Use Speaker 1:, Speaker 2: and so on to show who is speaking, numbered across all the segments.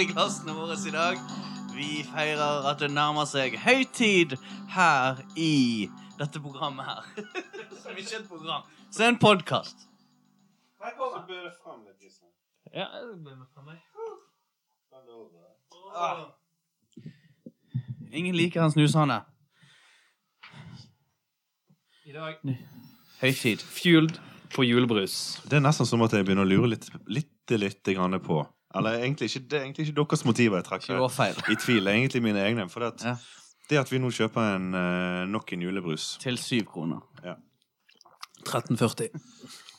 Speaker 1: i glassene våre i dag. Vi feirer at det nærmer seg høytid her i dette programmet her. Vi ikke er et program, så er det en podkast.
Speaker 2: Ja, det blir med fra meg.
Speaker 1: Ingen liker en snusende.
Speaker 2: I dag
Speaker 1: Høytid.
Speaker 2: fueled på julebrus.
Speaker 3: Det er nesten som at jeg begynner å lure litt, litt, litt grann på Eller egentlig ikke, det er egentlig ikke deres motiver jeg trekker i tvil. Det er egentlig mine egne. For det at,
Speaker 1: Ja.
Speaker 3: det at vi nå kjøper en, eh, nok en julebrus
Speaker 1: Til syv kroner.
Speaker 2: 1340.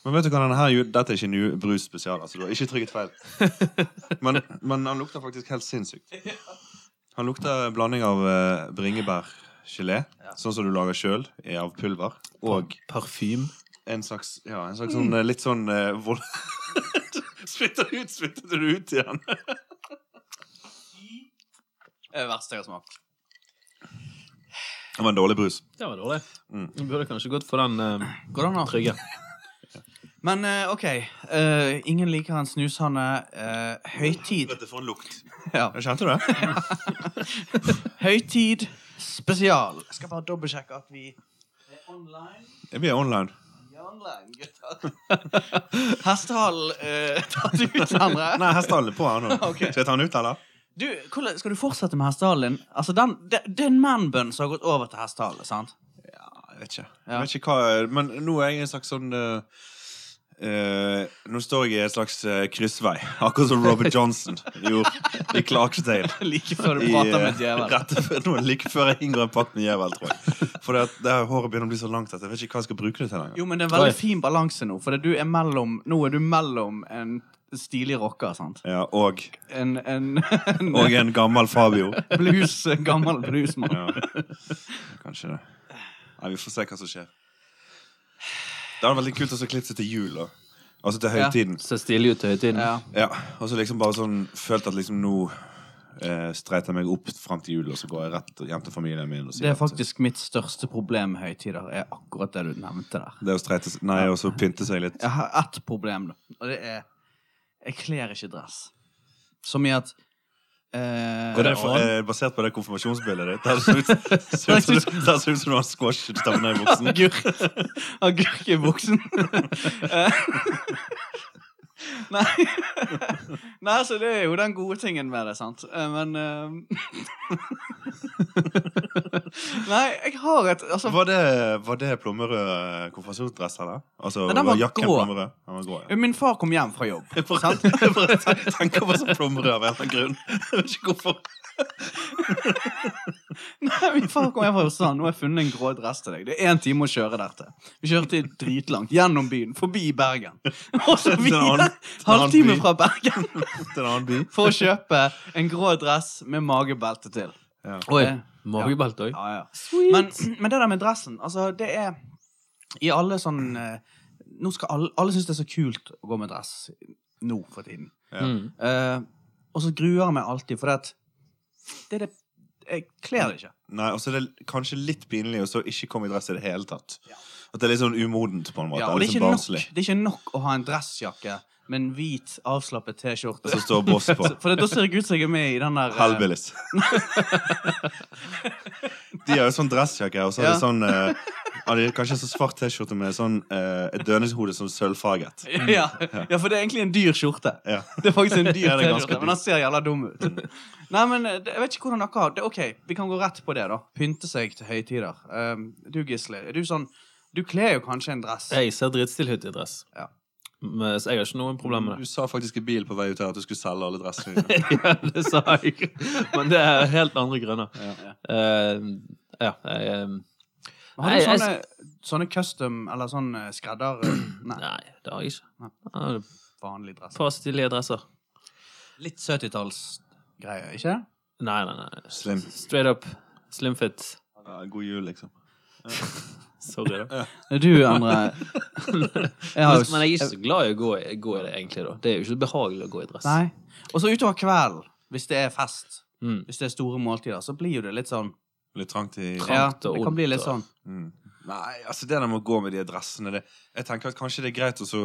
Speaker 3: Men vet du hva, denne her, dette er ikke en ju- brus spesial. Altså, du har ikke trykket feil. Men, men han lukter faktisk helt sinnssykt. Han lukter blanding av bringebærgelé, ja. sånn som du lager sjøl, av pulver, og
Speaker 2: Parfym.
Speaker 3: en slags, ja, en slags sånn, eh, litt sånn vold... Spytter ut, spytter du ut igjen?
Speaker 1: Det er det verste jeg har smakt.
Speaker 3: Det var en dårlig brus.
Speaker 2: Det var dårlig.
Speaker 3: Mm.
Speaker 2: Du burde kanskje gått for den uh,
Speaker 1: Går det an? å-
Speaker 2: trygge.
Speaker 1: Men uh, OK. Uh, ingen liker en snusende. Uh, høytid.
Speaker 3: Dette for en lukt.
Speaker 1: Ja.
Speaker 3: Kjente du det?
Speaker 1: Høytid spesial. Jeg skal bare dobbeltsjekke at vi er online.
Speaker 3: Vi er online.
Speaker 1: Online, gutter. Hestehalen uh, tatt ut, Endre.
Speaker 3: Nei, hestehalen er på her nå.
Speaker 1: Okay.
Speaker 3: Skal jeg ta den ut, eller?
Speaker 1: Du, hvordan, skal du fortsette med hestehalen din? Altså, den, det, det er en manbun som har gått over til hestehale, sant?
Speaker 3: Ja, Jeg vet ikke.
Speaker 1: Ja.
Speaker 3: Jeg vet ikke hva Men nå er jeg en slags sånn eh, eh, Nå står jeg i en slags uh, kryssvei, akkurat som Robert Johnson gjorde i Clarksdale.
Speaker 1: Like før du prater
Speaker 3: eh,
Speaker 1: med djevel.
Speaker 3: Rett like før jeg inngår en pakt med djevel, tror jeg. For det, det her håret begynner å bli så langt at jeg vet ikke hva jeg skal bruke det til lenger.
Speaker 1: Jo, men det er en veldig
Speaker 2: Oi.
Speaker 1: fin balanse nå, for det du er mellom, nå er du mellom en stilig rocker, sant?
Speaker 3: Ja, og,
Speaker 1: En, en, en
Speaker 3: og en gammel Fabio.
Speaker 1: blues, gammel bluesmann.
Speaker 3: Ja. Kanskje det. Nei, vi får se hva som skjer. Det hadde vært litt kult å så klippe seg til jul. da. Altså til høytiden. Ja.
Speaker 2: Ser stilig ut til høytiden.
Speaker 1: Ja.
Speaker 3: Ja, og så liksom bare sånn Følt at liksom nå eh, streiter jeg meg opp fram til jul, og så går jeg rett hjem til familien min. Og sier
Speaker 1: Det er
Speaker 3: at-
Speaker 1: faktisk mitt største problem med høytider, er akkurat det du nevnte der.
Speaker 3: Det å streite seg Nei, og så pynte seg litt.
Speaker 1: Jeg har ett problem, da, og det er Jeg kler ikke dress. Som i at eh,
Speaker 3: Og det for, eh, basert på det konfirmasjonsbildet ditt. Der ser ut- ut som du- har squash stappa i buksen.
Speaker 1: Agurk, agurk i buksen. Eh, Nei. Nei, altså, det er jo den gode tingen med det, sant. Eh, Men eh, Nei, jeg har et altså,
Speaker 3: Var det, var det plommerød konfirmasjonsdress, eller? Altså,
Speaker 1: Nei, den var
Speaker 3: jakken
Speaker 1: grå.
Speaker 3: Den var grå, ja.
Speaker 1: Min far kom hjem fra jobb. Sant?
Speaker 3: Jeg bare tenker på sånn plommerød av en eller annen grunn. Jeg vet ikke hvorfor.
Speaker 1: Nei, min far kom hjem fra sa nå har jeg funnet en grå dress til deg. Det er én time å kjøre der til. Vi kjørte dritlangt. Gjennom byen. Forbi Bergen. Og så videre. Halvtime fra Bergen
Speaker 3: Til en annen by.
Speaker 1: for å kjøpe en grå dress med magebelte til.
Speaker 3: Ja.
Speaker 2: Oi.
Speaker 1: Eh,
Speaker 2: Magebelte òg.
Speaker 1: Ja, ja. Men, men det der med dressen, altså, det er I alle sånn eh, Nå skal alle Alle synes det er så kult å gå med dress nå for tiden.
Speaker 3: Ja.
Speaker 2: Mm.
Speaker 1: Uh, og så gruer jeg meg alltid, for det det er det Jeg kler det ikke.
Speaker 3: Nei, og så er det kanskje litt pinlig å så ikke komme i dress i det hele tatt. At det er litt sånn umodent, på en måte.
Speaker 1: Ja, og det er,
Speaker 3: sånn
Speaker 1: nok, det er ikke nok å ha en dressjakke med en hvit, avslappet T-skjorte.
Speaker 3: Som står boss på.
Speaker 1: For da ser jeg ut som jeg er med i den der eh,
Speaker 3: Hellbillies. De har jo sånn dressjakke, og så er
Speaker 1: Ja.
Speaker 3: sånn eh, ja, de har Kanskje en sånn svart T-skjorte med sånn eh, et dødningshode som sølvfarget.
Speaker 1: ja, ja, for det er egentlig en dyr skjorte.
Speaker 3: Ja.
Speaker 1: Det er faktisk en dyr
Speaker 3: Ja, det er ganske
Speaker 1: T-skjorte, men den ser jævla dum ut. Nei, men eh, det- jeg vet ikke hvordan dere har det. Ok, vi kan gå rett på det, da. Pynte seg til høytider. Um, du, Gisle, er du sånn Du kler jo kanskje en dress.
Speaker 2: Jeg ser dritstilig ut i dress.
Speaker 1: Ja.
Speaker 2: Men, så jeg har ikke noen problem med
Speaker 3: Du
Speaker 2: det.
Speaker 3: sa faktisk i bil på vei ut her at du skulle selge alle dressene dine.
Speaker 2: ja, det sa jeg. Men det er helt andre grunner.
Speaker 3: Ja.
Speaker 2: Eh, ja, jeg eh,
Speaker 1: Har du
Speaker 2: jeg-
Speaker 1: sånne, sånne custom, eller sånn skredder... eh, Nei,
Speaker 2: Nei, det har jeg ikke.
Speaker 1: Nei. dresser.
Speaker 2: par stilige dresser.
Speaker 1: Litt 70-tallsgreier, ikke?
Speaker 2: Nei, nei, nei.
Speaker 3: Slim.
Speaker 2: Straight up slimfit.
Speaker 3: Ja, god jul, liksom.
Speaker 2: Sorry, da.
Speaker 1: Du, Endre jeg har
Speaker 2: Men, men jeg er ikke så glad i å gå, i- gå i det, egentlig. da Det er jo ikke så behagelig å gå i dress.
Speaker 1: Nei. Og så utover kvelden, hvis det er fest,
Speaker 2: Mm.
Speaker 1: hvis det er store måltider, så blir jo det litt sånn
Speaker 3: Litt trangt i
Speaker 2: Trangt
Speaker 1: Ja, det kan bli litt sånn.
Speaker 3: mm. Nei, altså det der med å gå med de dressene det, Jeg tenker at kanskje det er greit også,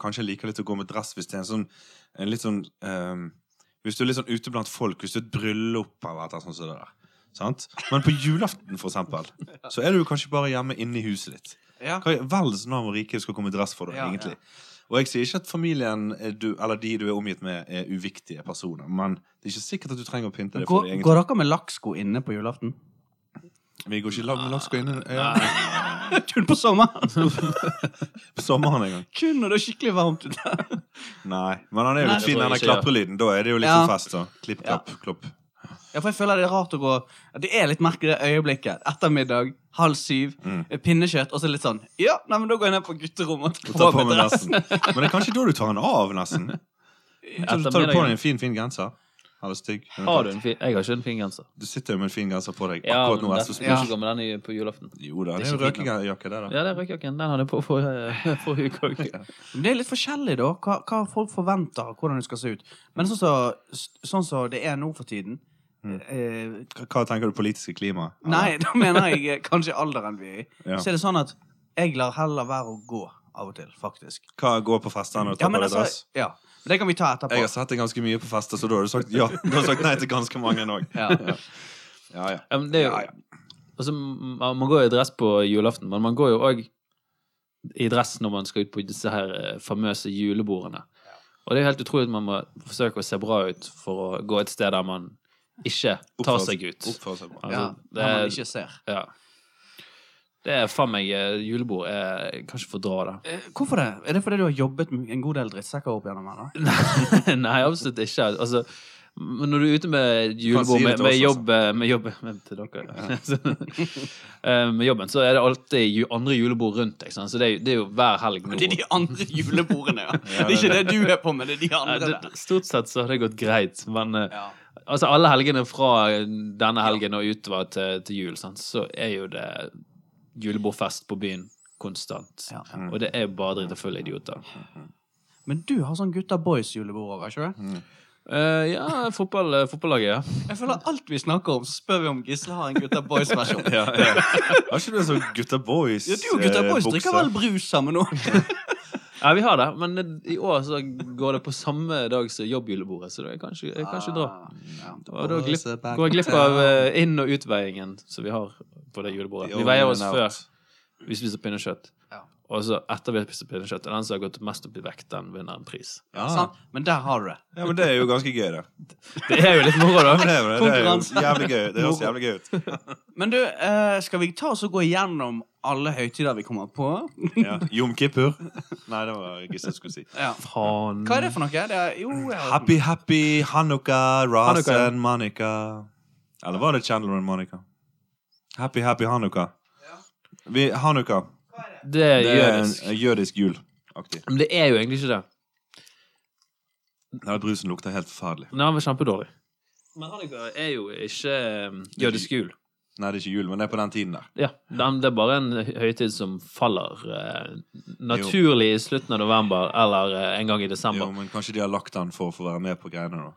Speaker 3: Kanskje jeg liker litt å gå med dress hvis det er en sånn En litt sånn um, Hvis du er litt sånn ute blant folk, hvis du er et bryllup eller noe sånt Så det der. Sant? Men på julaften, for eksempel, så er du kanskje bare hjemme inne i huset ditt.
Speaker 1: Ja.
Speaker 3: Vel så navn og rike skal komme i dress for deg,
Speaker 1: Ja,
Speaker 3: egentlig? Og jeg sier ikke at familien er du, eller de du er omgitt med, er uviktige personer, men det er ikke sikkert at du trenger å pynte deg for det,
Speaker 1: går dere med lakksko inne på julaften?
Speaker 3: Vi går ikke i lag med laksko inne ja,
Speaker 1: Kun på sommeren!
Speaker 3: på sommeren en gang.
Speaker 1: Kun når det er skikkelig varmt ute.
Speaker 3: Nei, men han er jo litt
Speaker 2: det
Speaker 3: fin, den klaprelyden. Da er det jo litt
Speaker 1: Ja.
Speaker 3: sånn fest. Så. Klipp, klapp, klopp.
Speaker 1: Ja, for jeg føler det er rart å gå Det er litt merkelig det øyeblikket. Ettermiddag, halv syv,
Speaker 3: Mm.
Speaker 1: pinnekjøtt, og så litt sånn Ja, nei, men da går jeg ned på gutterommet og tar
Speaker 3: på
Speaker 1: meg dress.
Speaker 3: dressen. Men det er kanskje da du tar den av, nesten. Så du tar du på deg en fin, fin genser. Eller stygg.
Speaker 2: Har du en fin Jeg har ikke en fin genser.
Speaker 3: Du sitter jo med en fin genser på deg
Speaker 2: Ja,
Speaker 3: akkurat nå.
Speaker 2: det skal
Speaker 1: Ja.
Speaker 2: ikke gå med den i- på julaften.
Speaker 3: Jo da, det
Speaker 2: Det
Speaker 3: er jo røykejakke, det, da.
Speaker 2: Ja, det er røykjakken. Den hadde jeg på forrige forrige uke òg.
Speaker 1: Men Det er litt forskjellig, da, hva, hva folk forventer hvordan det skal se ut. Men sånn som sånn så det er nå for tiden
Speaker 3: Mm.
Speaker 1: eh,
Speaker 3: Hva- tenker du politiske klima?
Speaker 1: Nei, da mener jeg eh, kanskje alderen vi er i.
Speaker 3: Ja.
Speaker 1: Så er det sånn at jeg lar heller være å gå av og til, faktisk.
Speaker 3: Hva går på festene og
Speaker 1: Ja,
Speaker 3: tar på deg
Speaker 1: altså,
Speaker 3: dress?
Speaker 1: ja. Men det kan vi ta etterpå.
Speaker 3: Jeg har sett det ganske mye på fester, så da har du sagt ja. Du har sagt nei til ganske mange òg.
Speaker 1: Ja.
Speaker 3: Ja, ja.
Speaker 2: Ja, men det er jo
Speaker 3: Ja, ja.
Speaker 2: Altså, man, går jo i dress på julaften, men man går jo òg i dress når man skal ut på disse her eh, famøse julebordene. Og det er helt utrolig at man må forsøke å se bra ut for å gå et sted der man ikke tar seg ut.
Speaker 3: Oppfører seg bra.
Speaker 2: Altså,
Speaker 1: ja,
Speaker 2: det
Speaker 1: man ikke ser.
Speaker 2: Ja. Det er faen meg eh, julebord. Jeg kan ikke fordra det.
Speaker 1: Eh, Hvorfor det? Er det fordi du har jobbet med en god del drittsekker opp gjennom her? da?
Speaker 2: Nei, absolutt ikke. Altså, når du er ute med julebord med, med
Speaker 3: oss,
Speaker 2: jobb, med jobb men til dere. Ja. med jobben, så er det alltid andre julebord rundt deg. sant? Så det er, det er jo hver helg nå.
Speaker 1: Det er de andre julebordene, ja.
Speaker 3: Ja,
Speaker 1: Det er ikke
Speaker 3: det
Speaker 1: du er på, men det er de andre
Speaker 2: der.
Speaker 1: der.
Speaker 2: stort sett så har det gått greit, men eh,
Speaker 1: Ja.
Speaker 2: altså alle helgene fra denne helgen og utover til, til jul, sant? så er jo det julebordfest på byen konstant.
Speaker 1: Ja, ja.
Speaker 2: Og det er bare dritt og fulle idioter.
Speaker 1: Men du har sånn gutta boys-julebord òg, har ikke du?
Speaker 2: Uh, ja, fotball, eh, fotballaget, ja.
Speaker 1: Jeg føler alt vi snakker om, så spør vi om Gisle har en gutta boys-versjon.
Speaker 3: Ja, ja. Har ikke du en sånn Gutta Boys
Speaker 1: Ja, du og gutta
Speaker 3: eh,
Speaker 1: boys drikker vel brus sammen nå?
Speaker 2: Ja, vi har det, men i år så går det på samme dag som jobbjulebordet, så jeg kan ikke, jeg kan ikke dra. Og da glipp, går jeg glipp av eh, inn- og utveiingen som vi har på det julebordet. Vi veier oss før vi spiser pinnekjøtt.
Speaker 1: Ja.
Speaker 2: Og så etter vi har spist pinnekjøtt, er den som har gått mest opp i vekt, den vinner en pris.
Speaker 3: Ja.
Speaker 1: Sånn? Men der har du det.
Speaker 3: ja, men det er jo ganske gøy, det.
Speaker 2: Det er jo litt moro, da.
Speaker 3: det, er, det. det er jo jævlig gøy. Det høres jævlig gøy ut.
Speaker 1: Men du, eh, skal vi ta oss og gå igjennom alle høytider vi kommer på?
Speaker 3: Ja. Jom Kippur. Nei, det var Gisle skulle si.
Speaker 1: Ja.
Speaker 2: Faen.
Speaker 1: Hva er det for noe? Det er, jo, jeg
Speaker 3: Happy Happy Hanukka, Rasen, Monica. Eller var det Chandler og Monica? Happy Happy Hanukka. Vi, Hanukka.
Speaker 2: Det er
Speaker 3: Det er en
Speaker 2: jødisk.
Speaker 3: jødisk jul-aktig.
Speaker 2: Men det er jo egentlig ikke det.
Speaker 3: Nei, brusen lukter helt forferdelig.
Speaker 2: Nei, Den var kjempedårlig. Men Hanukka er jo ikke um, jødisk jul.
Speaker 3: Nei, det er ikke jul, men det er på den tiden der.
Speaker 2: Ja, den, Det er bare en høytid som faller eh, naturlig i slutten av november eller eh, en gang i desember.
Speaker 3: Jo, men kanskje de har lagt den for å få være med på greiene, da.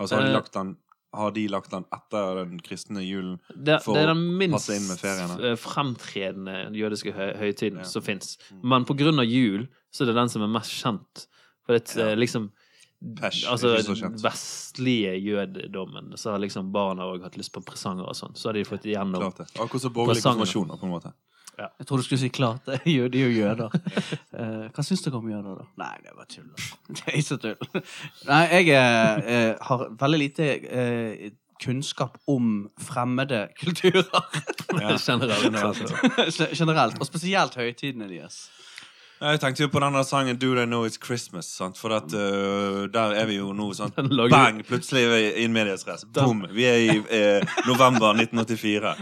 Speaker 3: Altså, har de
Speaker 2: Eh.
Speaker 3: lagt den, har de lagt den etter den kristne julen?
Speaker 2: Det,
Speaker 3: For
Speaker 2: det er den minst eh, fremtredende jødiske høy høytiden
Speaker 3: Ja.
Speaker 2: som fins. Men på grunn av jul så er det den som er mest kjent. For det er
Speaker 3: Ja.
Speaker 2: liksom
Speaker 3: Pesh,
Speaker 2: Altså
Speaker 3: kjent.
Speaker 2: vestlige jødedommen, så har liksom barna òg hatt lyst på presanger og sånn. Så har de fått igjennom.
Speaker 3: Akkurat som borgerlig
Speaker 2: Presangene.
Speaker 3: konfirmasjon, på en måte.
Speaker 1: Jeg tror du skulle si klart. Det de er jo jøder. Eh, hva syns dere om jøder, da? Nei, det var tull. Det er ikke tull. Nei, jeg eh, har veldig lite kunnskap om fremmede kulturer
Speaker 3: Ja.
Speaker 2: generelt.
Speaker 1: generelt. Og spesielt høytidene deres.
Speaker 3: Jeg tenkte jo på denne sangen Do They Know It's Christmas. Sant? For at, uh, der er vi jo nå sånn Bang! Plutselig er vi i en mediestress. Boom! Vi er i eh, november 1984.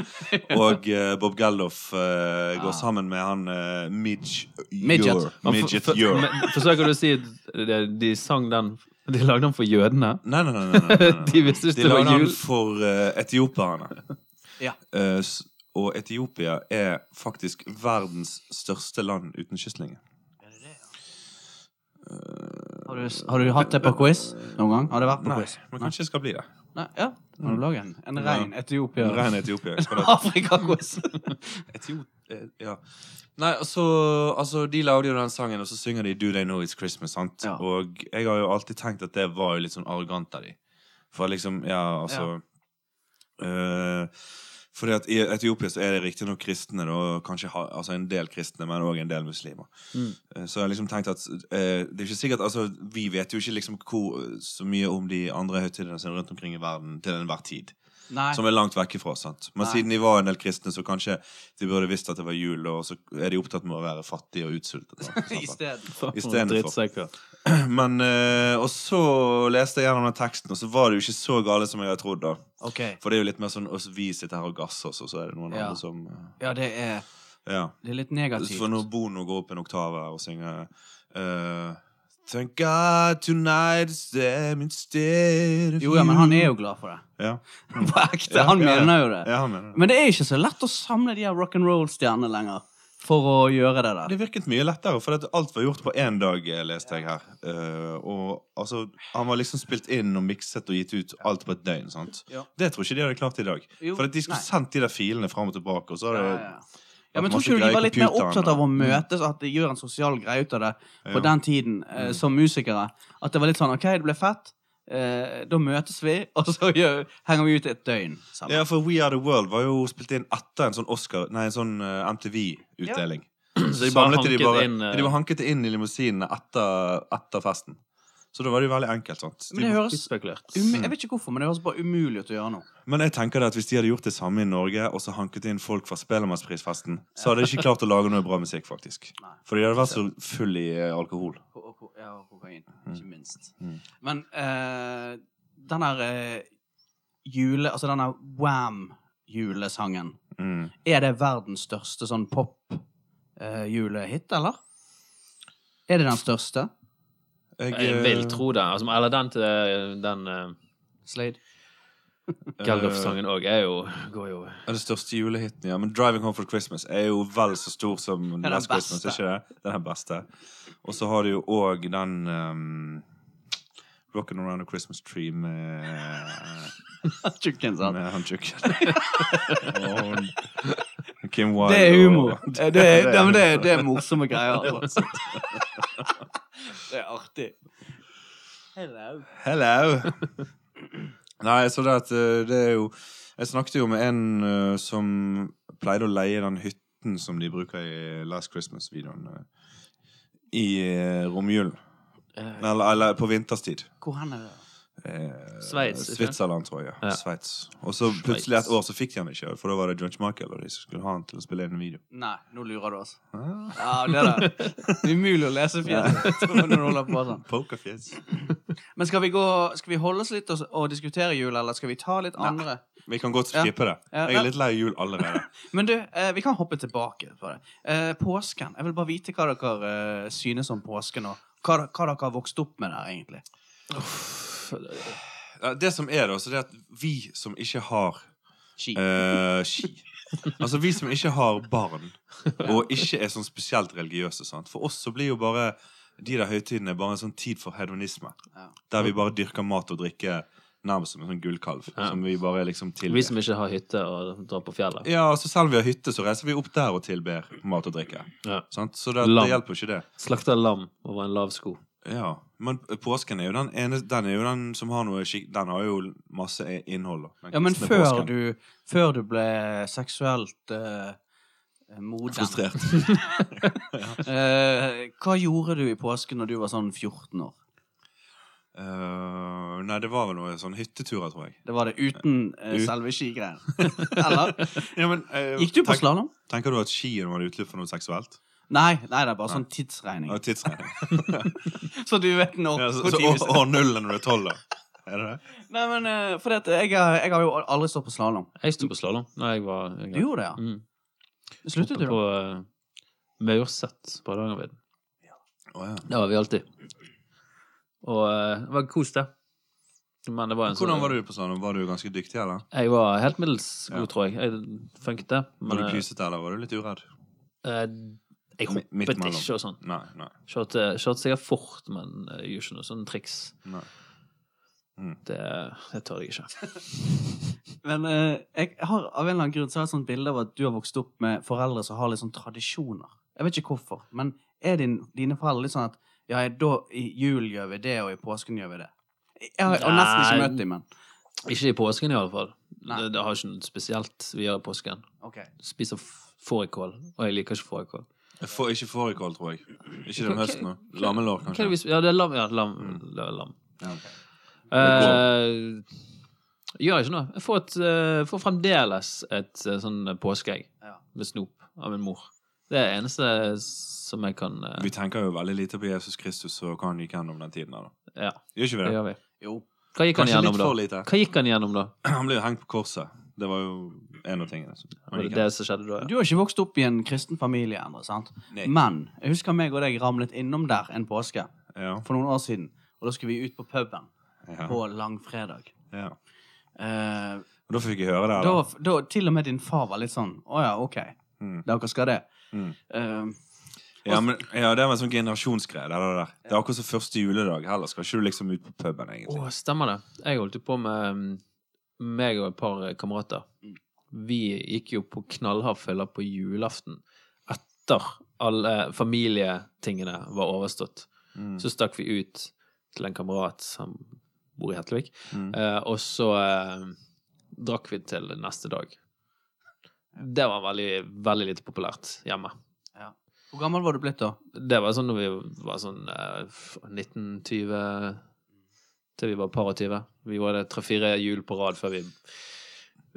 Speaker 3: Og uh, Bob Geldof uh, går sammen med han uh, Midge
Speaker 1: Midget.
Speaker 3: Midget Ure.
Speaker 2: Forsøker du å si de, de sang den De lagde den for jødene?
Speaker 3: Nei, nei, nei. nei, nei, nei, nei.
Speaker 2: De visste ikke
Speaker 3: De
Speaker 2: det var
Speaker 3: lagde den for uh, etioperne.
Speaker 1: Ja.
Speaker 3: Eh, og Etiopia er faktisk verdens største land uten kystlinje.
Speaker 1: Har du, har du hatt det på quiz noen gang? Har det vært på
Speaker 3: Nei,
Speaker 1: quiz?
Speaker 3: men kanskje det skal bli det.
Speaker 1: Nei, ja. må du lage en, en rein Etiopia?
Speaker 3: En Ren Etiopia. Skal det
Speaker 1: Afrika-quiz.
Speaker 3: Etiop... eh, Ja. Nei, altså, altså De lagde jo den sangen, og så synger de Do They Know It's Christmas. sant?
Speaker 1: Ja.
Speaker 3: Og jeg har jo alltid tenkt at det var jo litt sånn arrogant av de. For liksom, ja, altså eh, fordi at I Etiopia så er det riktignok kristne, da, kanskje ha, altså en del kristne, men òg en del muslimer.
Speaker 2: Mm.
Speaker 3: Eh, Så jeg har liksom tenkt at eh, det er ikke sikkert, altså Vi vet jo ikke liksom hvor, så mye om de andre høytidene som er rundt omkring i verden til enhver tid.
Speaker 1: Nei.
Speaker 3: Som er langt vekk ifra. sant? Men
Speaker 1: Nei.
Speaker 3: siden de var en del kristne, så kanskje de burde visst at det var jul, og så er de opptatt med å være fattige og utsultet. da, for
Speaker 1: I stedet.
Speaker 2: For
Speaker 3: Istedenfor. Men, eh, Og så leste jeg gjennom den teksten, og så var det jo ikke så gale som jeg hadde trodd. da.
Speaker 1: okay.
Speaker 3: For det er jo litt mer sånn at vi sitter her og gasser oss, og så er det noen
Speaker 1: Ja.
Speaker 3: andre som eh,
Speaker 1: Ja, det er,
Speaker 3: Ja.
Speaker 1: det er litt negativt.
Speaker 3: For når Bono går opp en oktav og synger uh, Thank God tonight's them instead of
Speaker 1: Jo, ja, men han er jo glad for det.
Speaker 3: Ja.
Speaker 1: På ekte. Han mener jo det.
Speaker 3: ja, han mener det.
Speaker 1: Men det er ikke så lett å samle de her rock'n'roll-stjernene lenger for å gjøre det der.
Speaker 3: Det virket mye lettere, for alt var gjort på én dag, eh, leste jeg her. Uh, og altså, Han var liksom spilt inn og mikset og gitt ut alt på et døgn. sant?
Speaker 1: Ja.
Speaker 3: Det tror ikke de hadde klart i dag.
Speaker 1: Jo,
Speaker 3: For de skulle
Speaker 1: nei.
Speaker 3: sendt de der filene fram og tilbake, og så
Speaker 1: Ja,
Speaker 3: hadde
Speaker 1: ja. Ja, men
Speaker 3: at
Speaker 1: tror ikke du de var litt mer opptatt av å møtes, at de gjør en sosial greie ut av det på
Speaker 3: Ja.
Speaker 1: den tiden eh, som musikere? At det var litt sånn OK, det ble fett. Eh, da møtes vi, og så gjør, henger vi ut et døgn sammen.
Speaker 3: Ja, for We Are The World var jo spilt inn etter en sånn Oscar Nei, en sånn eh, MTV-utdeling.
Speaker 2: Så de bare
Speaker 3: de bare,
Speaker 2: inn uh...
Speaker 3: de bare hanket det inn i limousinene etter, etter festen. Så da var det jo veldig enkelt. sant?
Speaker 1: Men det høres Jeg vet ikke hvorfor, men det høres bare umulig ut å gjøre noe.
Speaker 3: men jeg tenker det at hvis de hadde gjort det samme i Norge, og så hanket inn folk fra Spellemannsprisfesten, så hadde de ikke klart å lage noe bra musikk, faktisk.
Speaker 1: Nei.
Speaker 3: For de hadde vært så full i eh, alkohol.
Speaker 1: Ko- ko- Ja, og kokain,
Speaker 3: Mm.
Speaker 1: ikke minst.
Speaker 3: Mm.
Speaker 1: Men eh, den her eh, jule... Altså denne Wham-julesangen,
Speaker 3: Mm.
Speaker 1: er det verdens største sånn pop-julehit, eller? Er det den største?
Speaker 3: Jeg,
Speaker 2: Jeg vil
Speaker 3: eh,
Speaker 2: tro det. Altså, eller den til den uh,
Speaker 1: Slade?
Speaker 2: Gallup-sangen òg er jo Går jo
Speaker 3: er det største julehiten, ja. Men 'Driving Home for Christmas' er jo vel så stor som
Speaker 1: den
Speaker 3: Last. Christmas. ikke det? Den er beste. Og så har du jo òg den um, 'Rockin' Around a Christmas Tree' med,
Speaker 1: Tjukken, sant?
Speaker 3: med han tjukken. Kim Wilde.
Speaker 1: Det er humor. Det, det, er- det, det, det er morsomme greier. Det er artig. Hello.
Speaker 3: Hello! Nei, så det at eh, det er jo Jeg snakket jo med en eh, som pleide å leie den hytten som de bruker i Last Christmas-videoen. eh, I uh, romjulen. Eller, eller på vinterstid.
Speaker 1: hvor hen er det?
Speaker 3: Eh,
Speaker 2: Sveits, ikke?
Speaker 3: Switzerland, tror jeg.
Speaker 2: Ja.
Speaker 3: Sveits. Og så plutselig et år så fikk de han ikke, for da var det George Michael, og de skulle ha han til å spille inn en video.
Speaker 1: Nei, nå lurer du oss.
Speaker 3: Ah.
Speaker 1: Ja, det er det. Umulig å lese fjeset når du holder på sånn.
Speaker 3: Pokerfjes.
Speaker 1: Men skal vi, gå, skal vi holde oss litt og, og diskutere jul, eller skal vi ta litt andre? Nei.
Speaker 3: Vi kan godt skippe det.
Speaker 1: Ja,
Speaker 3: Jeg er litt lei jul allerede.
Speaker 1: Men du, eh, vi kan hoppe tilbake på det. Eh, påsken. Jeg vil bare vite hva dere eh, synes om påsken, og hva, hva dere har vokst opp med der, egentlig.
Speaker 3: Ja, Det som er, da, så det er at vi som ikke har
Speaker 1: Ski.
Speaker 3: Uh, ski Altså vi som ikke har barn, og ikke er sånn spesielt religiøse, sant? for oss så blir jo bare de der høytidene bare en sånn tid for hedonisme.
Speaker 1: Ja.
Speaker 3: Der vi bare dyrker mat og drikke nærmest som en sånn gullkalv.
Speaker 2: Ja.
Speaker 3: Som vi bare liksom tilber.
Speaker 2: Vi som ikke har hytte og drar på fjellet.
Speaker 3: Ja, altså Selv om vi har hytte, så reiser vi opp der og tilber mat og drikke.
Speaker 2: Ja.
Speaker 3: Sant? Så det, det hjelper jo ikke det.
Speaker 2: Slakta lam over en lav sko.
Speaker 3: Ja, Men påsken er jo den ene Den er jo den som har noe skik... Den har jo masse innhold. da.
Speaker 1: Ja, men før
Speaker 3: påsken.
Speaker 1: du, før du ble seksuelt uh, moden
Speaker 3: Frustrert.
Speaker 1: uh, Hva gjorde du i påsken når du var sånn 14 år?
Speaker 3: Uh, nei, det var vel noe sånn hytteturer, tror jeg.
Speaker 1: Det var det uten uh,
Speaker 3: Ut-
Speaker 1: selve skigreiene? Eller?
Speaker 3: Ja, men, uh,
Speaker 1: Gikk du på slalåm?
Speaker 3: Tenker du at skien var utløp for noe seksuelt?
Speaker 1: Nei, nei, det er bare sånn tidsregning.
Speaker 3: Ja, tidsregning.
Speaker 1: Så du vet nå
Speaker 3: ja, så, så, år, år null når du er tolv, da. Er det det?
Speaker 1: Nei, men uh, for jeg, at jeg har jo aldri stått på slalåm.
Speaker 2: Jeg sto på slalåm da jeg var yngre.
Speaker 1: Du gjorde det, ja?
Speaker 2: Mm.
Speaker 1: Sluttet
Speaker 2: Oppe
Speaker 1: du,
Speaker 2: på
Speaker 1: da?
Speaker 2: uh, Maurset på Hardangervidda.
Speaker 3: Å, ja.
Speaker 2: Det var vi alltid. Og uh, det var kos, det. Men det var en sånn
Speaker 3: Hvordan var du på slalåm? Var du ganske dyktig, eller?
Speaker 2: Jeg var helt middels god,
Speaker 3: Ja.
Speaker 2: tror jeg. Jeg funket det.
Speaker 3: Var du
Speaker 2: eh,
Speaker 3: pysete, eller var du litt uredd?
Speaker 2: eh, jeg hoppet ikke og sånn.
Speaker 3: Nei. nei,
Speaker 2: Kjørte, kjørte sikkert fort, men uh, jeg gjorde ikke noe sånn triks.
Speaker 3: nei. Mm.
Speaker 2: Det, det tør jeg ikke.
Speaker 1: Men uh, jeg har av en eller annen grunn så har jeg et sånt bilde av at du har vokst opp med foreldre som har litt sånn tradisjoner. Jeg vet ikke hvorfor, men er din, dine foreldre litt sånn at ja, da i jul gjør vi det, og i påsken gjør vi det? Jeg har, nesten ikke møtt dem, men
Speaker 2: Ikke i påsken, i alle fall.
Speaker 1: Nei.
Speaker 2: Det, det har ikke noe spesielt vi gjør i påsken.
Speaker 1: Okay.
Speaker 2: Spiser fårikål, og jeg liker ikke fårikål.
Speaker 3: Jeg får ikke fårikål, tror jeg. Ikke den høsten nå. Lammelår,
Speaker 2: Hva er det
Speaker 3: kanskje.
Speaker 2: vi sp- Ja, det er lam. Ja, lam. Det er lam.
Speaker 3: Ja.
Speaker 2: Eh, gjør ikke noe. Jeg får, et, eh, får fremdeles et eh, sånn påskeegg
Speaker 1: Ja.
Speaker 2: med snop av min mor. Det er det eneste som jeg kan eh,
Speaker 3: Vi tenker jo veldig lite på Jesus Kristus og hva han gikk gjennom den tiden. her, da.
Speaker 2: Ja,
Speaker 3: Gjør ikke vi
Speaker 2: det
Speaker 3: det?
Speaker 2: gjør vi.
Speaker 1: Jo.
Speaker 2: Hva gikk han
Speaker 3: Kanskje
Speaker 2: gjennom, da?
Speaker 3: for lite.
Speaker 2: Hva gikk han gjennom, da?
Speaker 3: Han ble jo hengt på korset. Det var jo en av tingene. som han
Speaker 2: Var det
Speaker 3: gikk
Speaker 2: det som skjedde da? ja.
Speaker 1: Du har ikke vokst opp i en kristen familie Endre, sant?
Speaker 3: Nei.
Speaker 1: Men jeg husker meg og deg ramlet innom der en påske
Speaker 3: Ja.
Speaker 1: for noen år siden. Og da skulle vi ut på puben
Speaker 3: Ja.
Speaker 1: på langfredag.
Speaker 3: ja.
Speaker 1: Eh,
Speaker 3: Og da fikk jeg høre det.
Speaker 1: da,
Speaker 3: Da.
Speaker 1: da til og med din far var litt sånn Å ja, OK.
Speaker 3: Mm.
Speaker 1: Dere skal det.
Speaker 3: Mm.
Speaker 1: Eh,
Speaker 3: Ja, men, ja, det er en sånn generasjonsgreie. Det, det, det er akkurat som første juledag. Heller skal ikke du liksom ut på puben,
Speaker 2: Å,
Speaker 3: Åh,
Speaker 2: stemmer det. Jeg holdt jo på med mm, meg og et par eh, kamerater.
Speaker 1: Mm.
Speaker 2: Vi gikk jo på knallhard fylla på julaften etter alle familietingene var overstått.
Speaker 3: Mm.
Speaker 2: Så stakk vi ut til en kamerat som bor i Hetlevik,
Speaker 3: Mm.
Speaker 2: eh, og så eh, drakk vi til neste dag. Det var veldig, veldig lite populært hjemme.
Speaker 1: ja. Hvor gammel var du blitt da?
Speaker 2: Det var sånn når vi var sånn eh, f- 1920 Til vi var par og tyve. Vi var det tre-fire jul på rad før vi,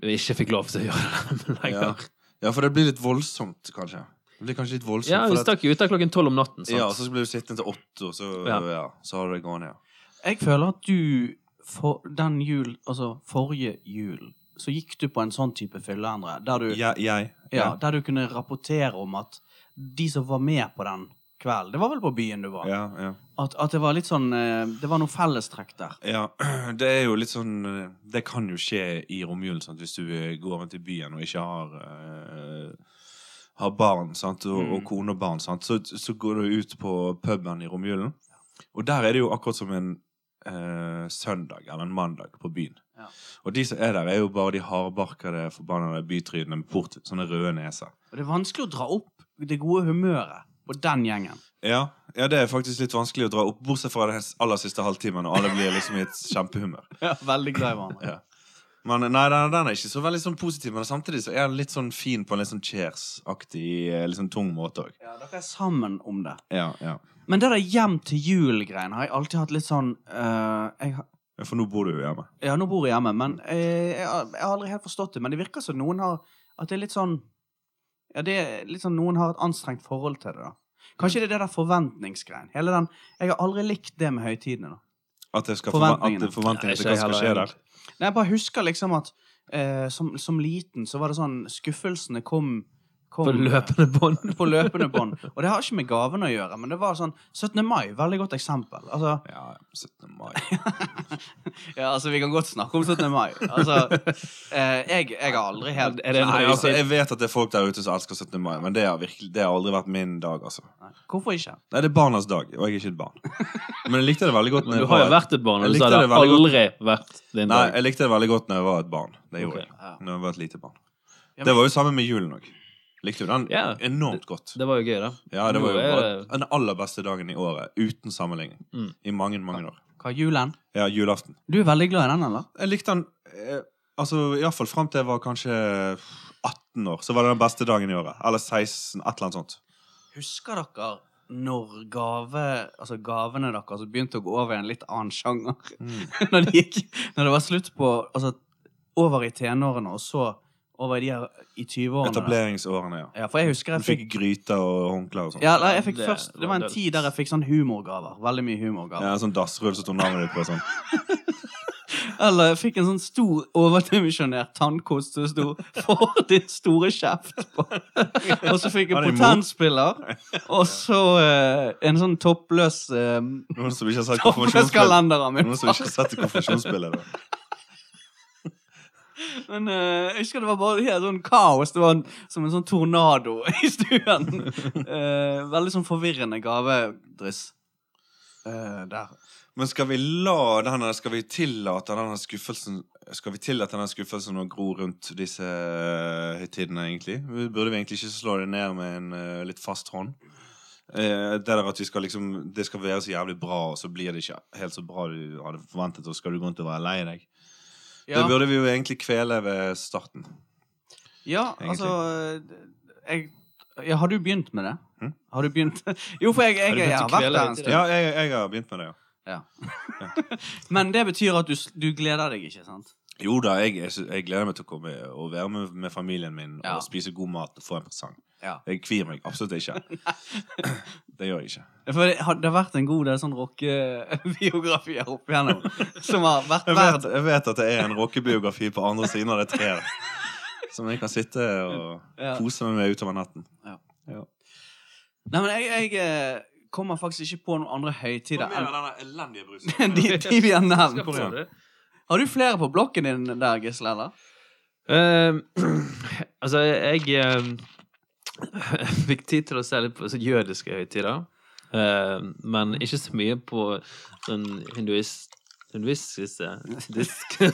Speaker 2: vi ikke fikk lov til å gjøre det lenger.
Speaker 3: ja, for det blir litt voldsomt, kanskje. Det blir kanskje litt voldsomt.
Speaker 2: Ja, vi stakk jo ut der klokken tolv om natten. Sant?
Speaker 3: ja, så blir du sittende til åtte, og så,
Speaker 2: Ja.
Speaker 3: ja. så har du det gående. Ja.
Speaker 1: Jeg føler at du for den jul, altså forrige jul, så gikk du på en sånn type fylle, Endre, der du, ja,
Speaker 3: Jeg, jeg
Speaker 1: der du kunne rapportere om at de som var med på den kvelden Det var vel på byen du var?
Speaker 3: ja, ja.
Speaker 1: At, at det var litt sånn eh, Det var noe fellestrekk der.
Speaker 3: Ja, det er jo litt sånn eh, Det kan jo skje i romjulen, sant? hvis du eh, går rundt i byen og ikke har uh, Har barn, sant? Og,
Speaker 1: Mm.
Speaker 3: og kone og barn, sant? Så, så går du ut på puben i romjulen. Og der er det jo akkurat som en uh, søndag eller en mandag på byen.
Speaker 1: Ja.
Speaker 3: Og de som er der, er jo bare de hardbarkede, forbannede bytrynene med port, sånne røde neser.
Speaker 1: Og det er vanskelig å dra opp det gode humøret på den gjengen.
Speaker 3: Ja, ja, det er faktisk litt vanskelig å dra opp, bortsett fra den aller siste halvtimen, og alle blir liksom i et kjempehumør.
Speaker 1: Ja, veldig glad i hverandre.
Speaker 3: Ja. Men nei, den, den er ikke så veldig sånn positiv, men samtidig så er den litt sånn fin på en litt sånn Cheers-aktig, eh, litt sånn tung måte òg.
Speaker 1: Ja, dere er sammen om det.
Speaker 3: Ja, ja.
Speaker 1: Men det der hjem til jul-greien har jeg alltid hatt litt sånn uh, jeg,
Speaker 3: Ja, For nå bor du jo hjemme.
Speaker 1: Ja, nå bor jeg hjemme, men eh, jeg, har- jeg har aldri helt forstått det. Men det virker som noen har At det er litt sånn Ja, det er litt sånn noen har et anstrengt forhold til det, da. Kanskje det er det der forventningsgreien. Hele den Jeg har aldri likt det med høytidene, da.
Speaker 3: At det skal
Speaker 1: Forventningene.
Speaker 3: at
Speaker 2: forventningene
Speaker 3: til hva skal skje der.
Speaker 1: Nei, jeg bare husker liksom at eh, som, som liten så var det sånn Skuffelsene kom, kom
Speaker 2: På løpende bånd.
Speaker 1: på løpende bånd. Og det har ikke med gaven å gjøre, men det var sånn 17. mai, veldig godt eksempel. Altså,
Speaker 3: Ja, 17. mai.
Speaker 1: ja, altså vi kan godt snakke om 17. mai. Altså, eh, jeg, jeg har aldri helt
Speaker 2: det
Speaker 3: Nei, altså, jeg vet at det er folk der ute som elsker 17. mai, men det har, virkelig, det har aldri vært min dag, altså.
Speaker 1: Nei. Hvorfor ikke?
Speaker 3: Nei, det er barnas dag, og jeg er ikke et barn. Men jeg likte det veldig godt når
Speaker 2: du har jo vært et barn, og du sa det har aldri vært din dag.
Speaker 3: Nei, jeg likte det veldig godt når jeg var et barn. Det gjorde
Speaker 2: okay.
Speaker 3: jeg. Når jeg var et lite barn. Det var jo samme med julen òg. Likte du den
Speaker 2: Ja.
Speaker 3: enormt godt.
Speaker 2: Det var jo gøy, da.
Speaker 3: Ja, det var jo
Speaker 2: er
Speaker 3: bare den aller beste dagen i året, uten sammenligning.
Speaker 2: Mm.
Speaker 3: I mange, mange år.
Speaker 1: Hva, julen?
Speaker 3: Ja, julaften.
Speaker 1: Du er veldig glad i den, eller?
Speaker 3: Jeg likte den eh, altså iallfall fram til jeg var kanskje 18 år. Så var det den beste dagen i året. Eller 16, et eller annet sånt.
Speaker 1: Husker dere når gave, altså gavene deres begynte å gå over i en litt annen sjanger? når, det gikk, når det var slutt på altså, Over i tenårene, og så over de her i 20-årene.
Speaker 3: Etableringsårene, ja.
Speaker 1: Ja, for jeg husker
Speaker 3: Du
Speaker 1: jeg fikk
Speaker 3: fikk gryter og håndklær og sånt.
Speaker 1: ja, nei, jeg fikk
Speaker 2: Det
Speaker 1: først, det
Speaker 2: var
Speaker 1: en tid der jeg fikk sånn humorgaver. Veldig mye humorgaver.
Speaker 3: Ja, en sånn dassrull som sto navnet ditt på. Sånn.
Speaker 1: Eller jeg fikk en sånn stor, overdimensjonert tannkost som sto 'For din store kjeft' på. Og så fikk jeg potenspiller. Og så eh, en sånn toppløs eh,
Speaker 3: Noen som ikke har sett konfirmasjonsbildet. Noen som ikke har sett konfirmasjonsbildet.
Speaker 1: Men uh, jeg husker det var bare helt sånn kaos. Det var en, som en sånn tornado i stuen. Uh, veldig sånn forvirrende gavedryss Uh, der.
Speaker 3: Men skal vi la denne, skal vi tillate denne skuffelsen Skal vi tillate denne skuffelsen å gro rundt disse høytidene, egentlig? Burde vi egentlig ikke slå det ned med en uh, litt fast hånd? Uh, det der at vi skal liksom Det skal være så jævlig bra, og så blir det ikke helt så bra du hadde forventet, og skal du gå rundt og være lei deg.
Speaker 1: Ja,
Speaker 3: Det burde vi jo egentlig kvele ved starten.
Speaker 1: ja
Speaker 3: egentlig.
Speaker 1: altså jeg, ja, Har du begynt med det?
Speaker 3: Hm?
Speaker 1: Har du begynt Jo, for jeg, jeg, jeg, har vært der en stund.
Speaker 3: Ja, jeg har begynt med det, ja.
Speaker 1: Ja. Men det betyr at du, du gleder deg, ikke sant?
Speaker 3: Jo da, jeg, jeg, jeg gleder meg til å komme og være med, med familien min
Speaker 1: Ja.
Speaker 3: og spise god mat og få en presang.
Speaker 1: Ja.
Speaker 3: Jeg kvir meg absolutt ikke. det gjør jeg ikke.
Speaker 1: For det har, det har vært en god del sånn rockebiografier opp igjennom som har vært
Speaker 3: Jeg vet, jeg vet at det er en rockebiografi på andre siden av det treet. Som jeg kan sitte og
Speaker 1: Ja.
Speaker 3: kose meg med utover natten.
Speaker 1: Nei, men jeg, jeg eh, kommer faktisk ikke på noen andre høytider enn
Speaker 3: denne elendige
Speaker 1: brusen. de, de vi har nevnt. Har du flere på blokken din der, Gisle, eller?
Speaker 2: Uh, altså, jeg eh, fikk tid til å se litt på jødiske høytider. Uh, men ikke så mye på sånn hinduist... Hinduistiske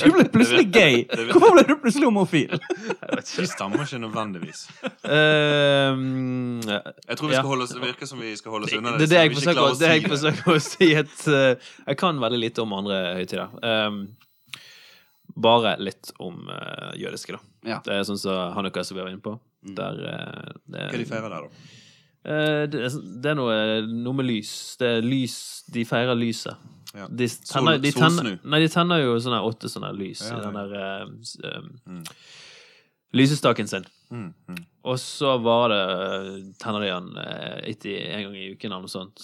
Speaker 1: Du ble plutselig gay. Hvorfor ble du plutselig homofil?
Speaker 3: Du stammer ikke nødvendigvis.
Speaker 2: Uh,
Speaker 3: Jeg tror vi
Speaker 2: Ja.
Speaker 3: skal holde oss, det virker som vi skal holde oss unna
Speaker 2: det er det
Speaker 3: så
Speaker 2: jeg det jeg forsøker å si. At, uh, jeg kan veldig lite om andre høytider. Um, bare litt om jødiske, da.
Speaker 1: Ja.
Speaker 2: Det er sånn som Hanukka som vi var inne på. Der, eh, det,
Speaker 3: Hva de feirer der, da?
Speaker 2: Eh, det, er- det er noe, noe med lys. Det er lys De feirer lyset.
Speaker 3: Ja.
Speaker 2: De tenner, de, tenner, nei, de tenner jo sånne åtte sånne lys
Speaker 3: Ja,
Speaker 2: i den der um,
Speaker 3: Mm.
Speaker 2: lysestaken sin.
Speaker 3: Mm, mm.
Speaker 2: Og så var det tenner de den etter en gang i uken eller noe sånt.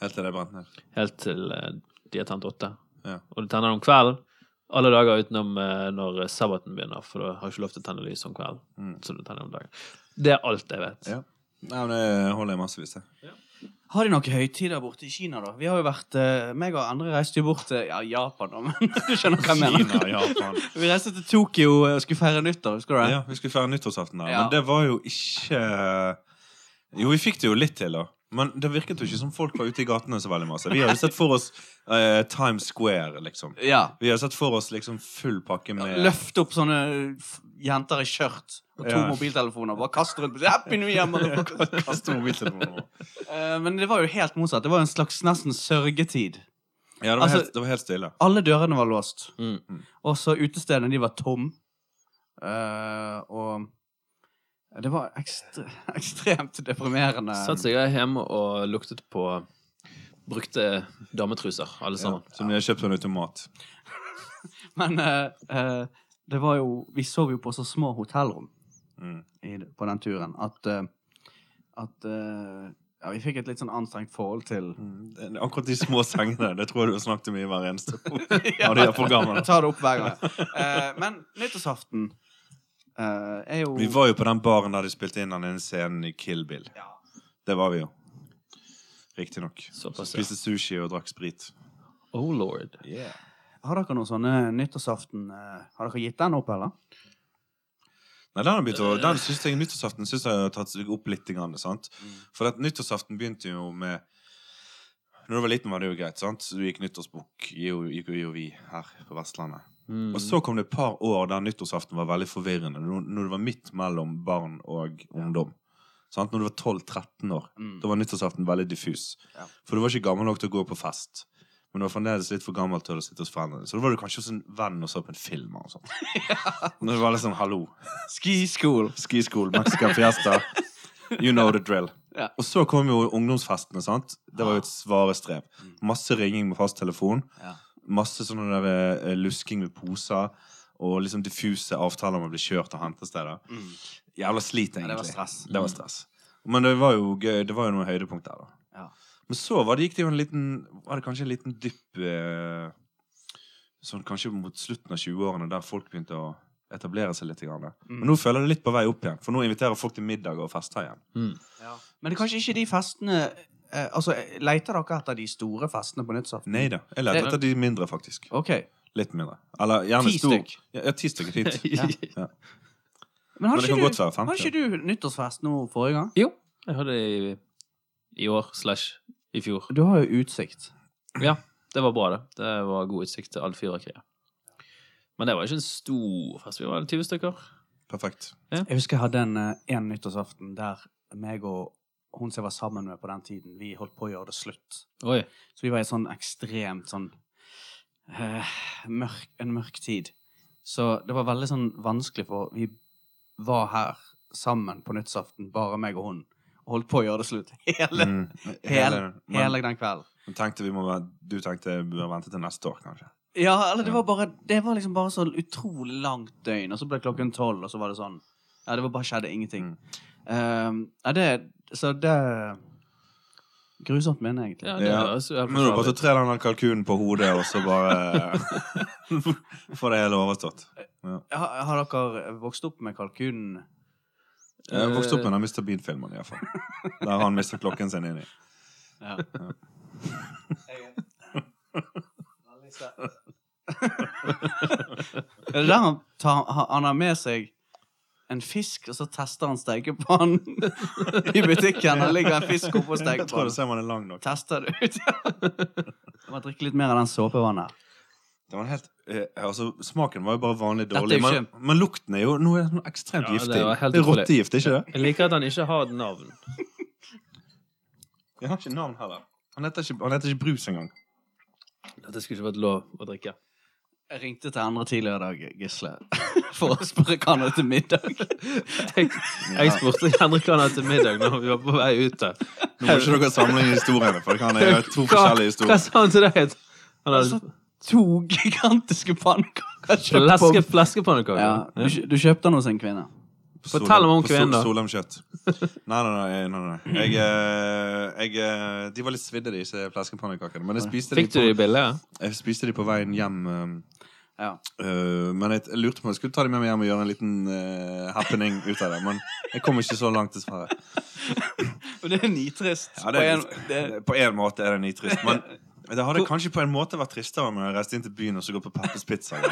Speaker 3: Helt til det brant ned.
Speaker 2: Helt til de har tent åtte.
Speaker 3: Ja.
Speaker 2: Og de tenner om kvelden. Alle dager utenom eh, når sabbaten begynner, for da har jeg ikke lov til å tenne lys om kvelden.
Speaker 3: Mm.
Speaker 2: Så du tenner om dagen. Det er alt jeg vet.
Speaker 3: Ja. Nei, men det holder jeg massevis til.
Speaker 1: Har de noen høytider borte i Kina, da? Vi har jo vært eh, meg og andre reiste jo bort til ja, Japan, da, men du skjønner hva jeg mener.
Speaker 3: Kina, Japan.
Speaker 1: Vi reiste til Tokyo og skulle feire nyttår, husker du det?
Speaker 3: Ja, vi skulle feire nyttårsaften der,
Speaker 1: Ja.
Speaker 3: men det var jo ikke Jo, vi fikk det jo litt til, da. Men det virket jo ikke som folk var ute i gatene så veldig masse. Vi hadde sett for oss eh, Times Square, liksom.
Speaker 1: Ja.
Speaker 3: Vi hadde sett for oss liksom full pakke med
Speaker 1: Løfte opp sånne jenter i skjørt og to
Speaker 3: Ja.
Speaker 1: mobiltelefoner bare kaste rundt. Happy New Year!
Speaker 3: Kaste mobiltelefoner.
Speaker 1: Eh, Men det var jo helt motsatt. Det var en slags nesten sørgetid.
Speaker 3: Ja, det var,
Speaker 1: Altså-
Speaker 3: helt, det var helt stille.
Speaker 1: Alle dørene var låst.
Speaker 2: Mm.
Speaker 1: Og så utestedene, de var tom. Uh, og det var ekstre, ekstremt deprimerende.
Speaker 2: Satt seg hjemme og luktet på brukte dametruser, alle
Speaker 3: Ja,
Speaker 2: sammen.
Speaker 3: som de har kjøpt på en automat.
Speaker 1: Men uh, uh, det var jo Vi sov jo på så små hotellrom
Speaker 3: Mm.
Speaker 1: i, på den turen at uh, At ja, vi fikk et litt sånn anstrengt forhold til
Speaker 3: Mm. Det- Akkurat de små sengene, det tror jeg du har snakket om i hver eneste
Speaker 1: Ja.
Speaker 3: av er her programmene.
Speaker 1: Ta det opp hver gang. Eh, men nyttårsaften er jo
Speaker 3: Vi var jo på den baren der de spilte inn den ene scenen i Kill Bill.
Speaker 1: Ja.
Speaker 3: Det var vi jo. Riktignok. Spiste sushi og drakk sprit.
Speaker 2: Oh lord.
Speaker 1: Har dere noen sånne nyttårsaften eh, Har dere gitt den opp, eller?
Speaker 3: Nei, den, begynt den synes jeg, Nyttårsaften synes jeg har tatt seg opp litt. Grann, sant? For at nyttårsaften begynte jo med Når du var liten, var det jo greit. sant? Så du gikk nyttårsbukk, gikk jo vi her på Vestlandet.
Speaker 2: Mm.
Speaker 3: Og så kom det et par år der nyttårsaften var veldig forvirrende. Når det var midt mellom barn og ungdom. Sant? Når du var 12-13 år,
Speaker 1: Mm.
Speaker 3: da var nyttårsaften veldig diffus.
Speaker 1: Ja.
Speaker 3: For du var ikke gammel nok til å gå på fest. Men du var fremdeles litt for gammel til å sitte hos foreldrene. Så da var du kanskje hos en venn og så på en film. og sånt. Når det var liksom 'hallo'.
Speaker 1: Ski school.
Speaker 3: Ski school, Mexican fiesta. You know the drill.
Speaker 1: Ja.
Speaker 3: Og så kom jo ungdomsfestene. sant? Det var jo et svare strev.
Speaker 1: Mm.
Speaker 3: Masse ringing med fasttelefon.
Speaker 1: Ja.
Speaker 3: Masse sånne der, eh, lusking med poser. Og liksom diffuse avtaler om å bli kjørt og hente steder.
Speaker 1: Mm.
Speaker 3: Jævla slit,
Speaker 1: Ja,
Speaker 3: egentlig.
Speaker 1: det var stress.
Speaker 3: Det var stress. Men det var jo gøy. Det var jo noen høydepunkt der, da.
Speaker 1: Ja.
Speaker 3: Men så var det, gikk det jo en liten Var det kanskje en liten dypp eh, Sånn kanskje mot slutten av 20-årene, der folk begynte å etablere seg litt. Grann.
Speaker 1: Mm.
Speaker 3: Men nå føler jeg det litt på vei opp igjen. For nå inviterer folk til middag og fester igjen.
Speaker 2: Mm.
Speaker 1: Men det er kanskje ikke de festene eh, Altså, Leter dere etter de store festene på nyttårsaften?
Speaker 3: Nei da. Jeg leter etter de mindre, faktisk.
Speaker 1: Ok.
Speaker 3: Litt mindre. Eller gjerne
Speaker 1: Ti
Speaker 3: stor.
Speaker 1: stykk.
Speaker 3: Ja, ja, ti stykker hit.
Speaker 1: Ja.
Speaker 3: Ja.
Speaker 1: Men
Speaker 3: Men
Speaker 1: hadde
Speaker 3: det
Speaker 1: ikke,
Speaker 3: kan
Speaker 1: du,
Speaker 3: godt være
Speaker 1: hadde
Speaker 3: 50.
Speaker 1: ikke du nyttårsfest nå forrige gang?
Speaker 2: Jo, jeg hadde det i, i år slash i fjor.
Speaker 1: Du har jo utsikt.
Speaker 2: Ja, det var bra, det. Det var god utsikt til all fyrverkeriet. Men det var ikke en stor fest. Vi var 20 stykker.
Speaker 3: Perfekt.
Speaker 1: Jeg husker jeg hadde en, eh, en nyttårsaften der meg og, hun som jeg var sammen med på den tiden, vi holdt på å gjøre det slutt.
Speaker 2: Oi.
Speaker 1: Så vi var i sånn ekstremt sånn uh, mørk, En mørk tid. Så det var veldig sånn vanskelig, for vi var her sammen på nyttsaften, bare meg og hun, og holdt på å gjøre det slutt hele,
Speaker 3: Mm.
Speaker 1: hele,
Speaker 3: men-
Speaker 1: hele den kvelden.
Speaker 3: tenkte vi må du tenkte vi bør vente til neste år, kanskje?
Speaker 1: Ja, eller det var bare Det var liksom bare så utrolig langt døgn, og så ble klokken tolv, og så var det sånn Ja, det var bare skjedde ingenting. Um, ja, det Så det Grusomt minne, egentlig.
Speaker 2: Ja, det
Speaker 3: Ja. Men du bare
Speaker 2: trer
Speaker 3: tre den kalkunen på hodet, og så bare få det hele overstått.
Speaker 1: Har, har dere vokst opp med kalkunen?
Speaker 3: Jeg vokste opp med den Mr. Bean-filmen, iallfall. Der han mister klokken sin inni.
Speaker 1: Ja. Er det der han, tar, han har med seg en fisk, og så tester han stekepannen i butikken? Han ligger en fisk oppå
Speaker 3: Jeg tror det
Speaker 1: stekepannen.
Speaker 3: ser man er lang nok.
Speaker 1: Tester det ut. Jeg må drikke litt mer av den såpevannet.
Speaker 3: Det var helt, eh, altså, smaken var jo bare vanlig dårlig, men, men lukten er jo noe ekstremt
Speaker 2: Ja,
Speaker 3: giftig. Det er rottegift, ikke det?
Speaker 2: Jeg liker at han ikke har navn.
Speaker 3: Jeg har ikke navn heller. Han heter ikke, han heter ikke Brus engang.
Speaker 2: Dette skulle ikke vært lov å drikke.
Speaker 1: Jeg ringte til andre tidligere i dag, Gisle, for å spørre hva han hadde til middag.
Speaker 2: Jeg, jeg spurte Henrik hva han hadde til middag når vi var på vei ut der.
Speaker 3: Nå må ikke dere samle inn historiene, for det kan være to forskjellige historier.
Speaker 2: hva sa han til deg? Han
Speaker 1: Altså,
Speaker 2: hadde
Speaker 1: to gigantiske pannekaker kjøpt
Speaker 2: flaske,
Speaker 1: ja, du, du kjøpte den hos en kvinne.
Speaker 2: Fortell om
Speaker 3: På
Speaker 2: kvinnen, da.
Speaker 3: Solheimkjøtt. Nei, nei, nei. nei, nei. Jeg, eh, jeg, eh, de var litt svidde, disse fleskepannekakene. Men jeg spiste,
Speaker 2: Fikk du
Speaker 3: de
Speaker 2: de billige?
Speaker 3: jeg spiste de på veien hjem.
Speaker 1: Ja.
Speaker 3: eh, men jeg, lurte på om jeg skulle ta dem med meg hjem og gjøre en liten uh, happening ut av det. Men jeg kom ikke så langt, dessverre.
Speaker 1: Og det er nitrist.
Speaker 3: Ja, det
Speaker 1: På en- det-
Speaker 3: på en måte er det nitrist. Men det hadde kanskje på en måte vært tristere om jeg reiste inn til byen og så gå på Peppers Pizza.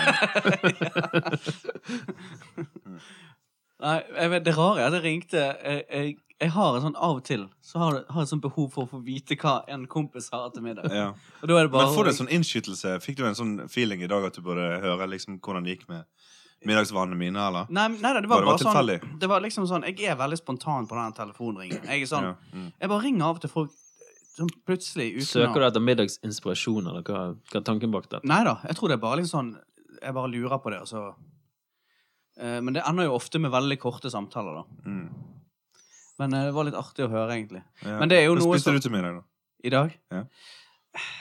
Speaker 1: Nei, jeg vet, det rare er at jeg ringte jeg, jeg, jeg har en sånn av og til Så har har jeg sånn behov for å få vite hva en kompis har til middag.
Speaker 3: Ja.
Speaker 1: Og da er det bare
Speaker 3: Men får du en sånn innskytelse? Fikk du en sånn feeling i dag at du burde høre liksom hvordan det gikk med middagsvanene mine, eller?
Speaker 1: Nei, nei, nei, det
Speaker 3: Var
Speaker 1: var,
Speaker 3: det bare
Speaker 1: bare sånn? Det var liksom sånn Jeg er veldig spontan på den telefonringen. Jeg er sånn
Speaker 3: Ja, mm.
Speaker 1: Jeg bare ringer av og til folk sånn plutselig uten
Speaker 2: Søker du etter middagsinspirasjon, eller hva, hva er tanken bak det?
Speaker 1: Nei da. Jeg tror det er bare liksom sånn Jeg bare lurer på det, og så Men det ender jo ofte med veldig korte samtaler, da.
Speaker 3: Mm.
Speaker 1: Men eh, det var litt artig å høre, egentlig.
Speaker 3: Ja.
Speaker 1: Men det er jo
Speaker 3: Hva
Speaker 1: noe
Speaker 3: spiste
Speaker 1: som
Speaker 3: du til middag, da?
Speaker 1: I dag?
Speaker 3: Ja.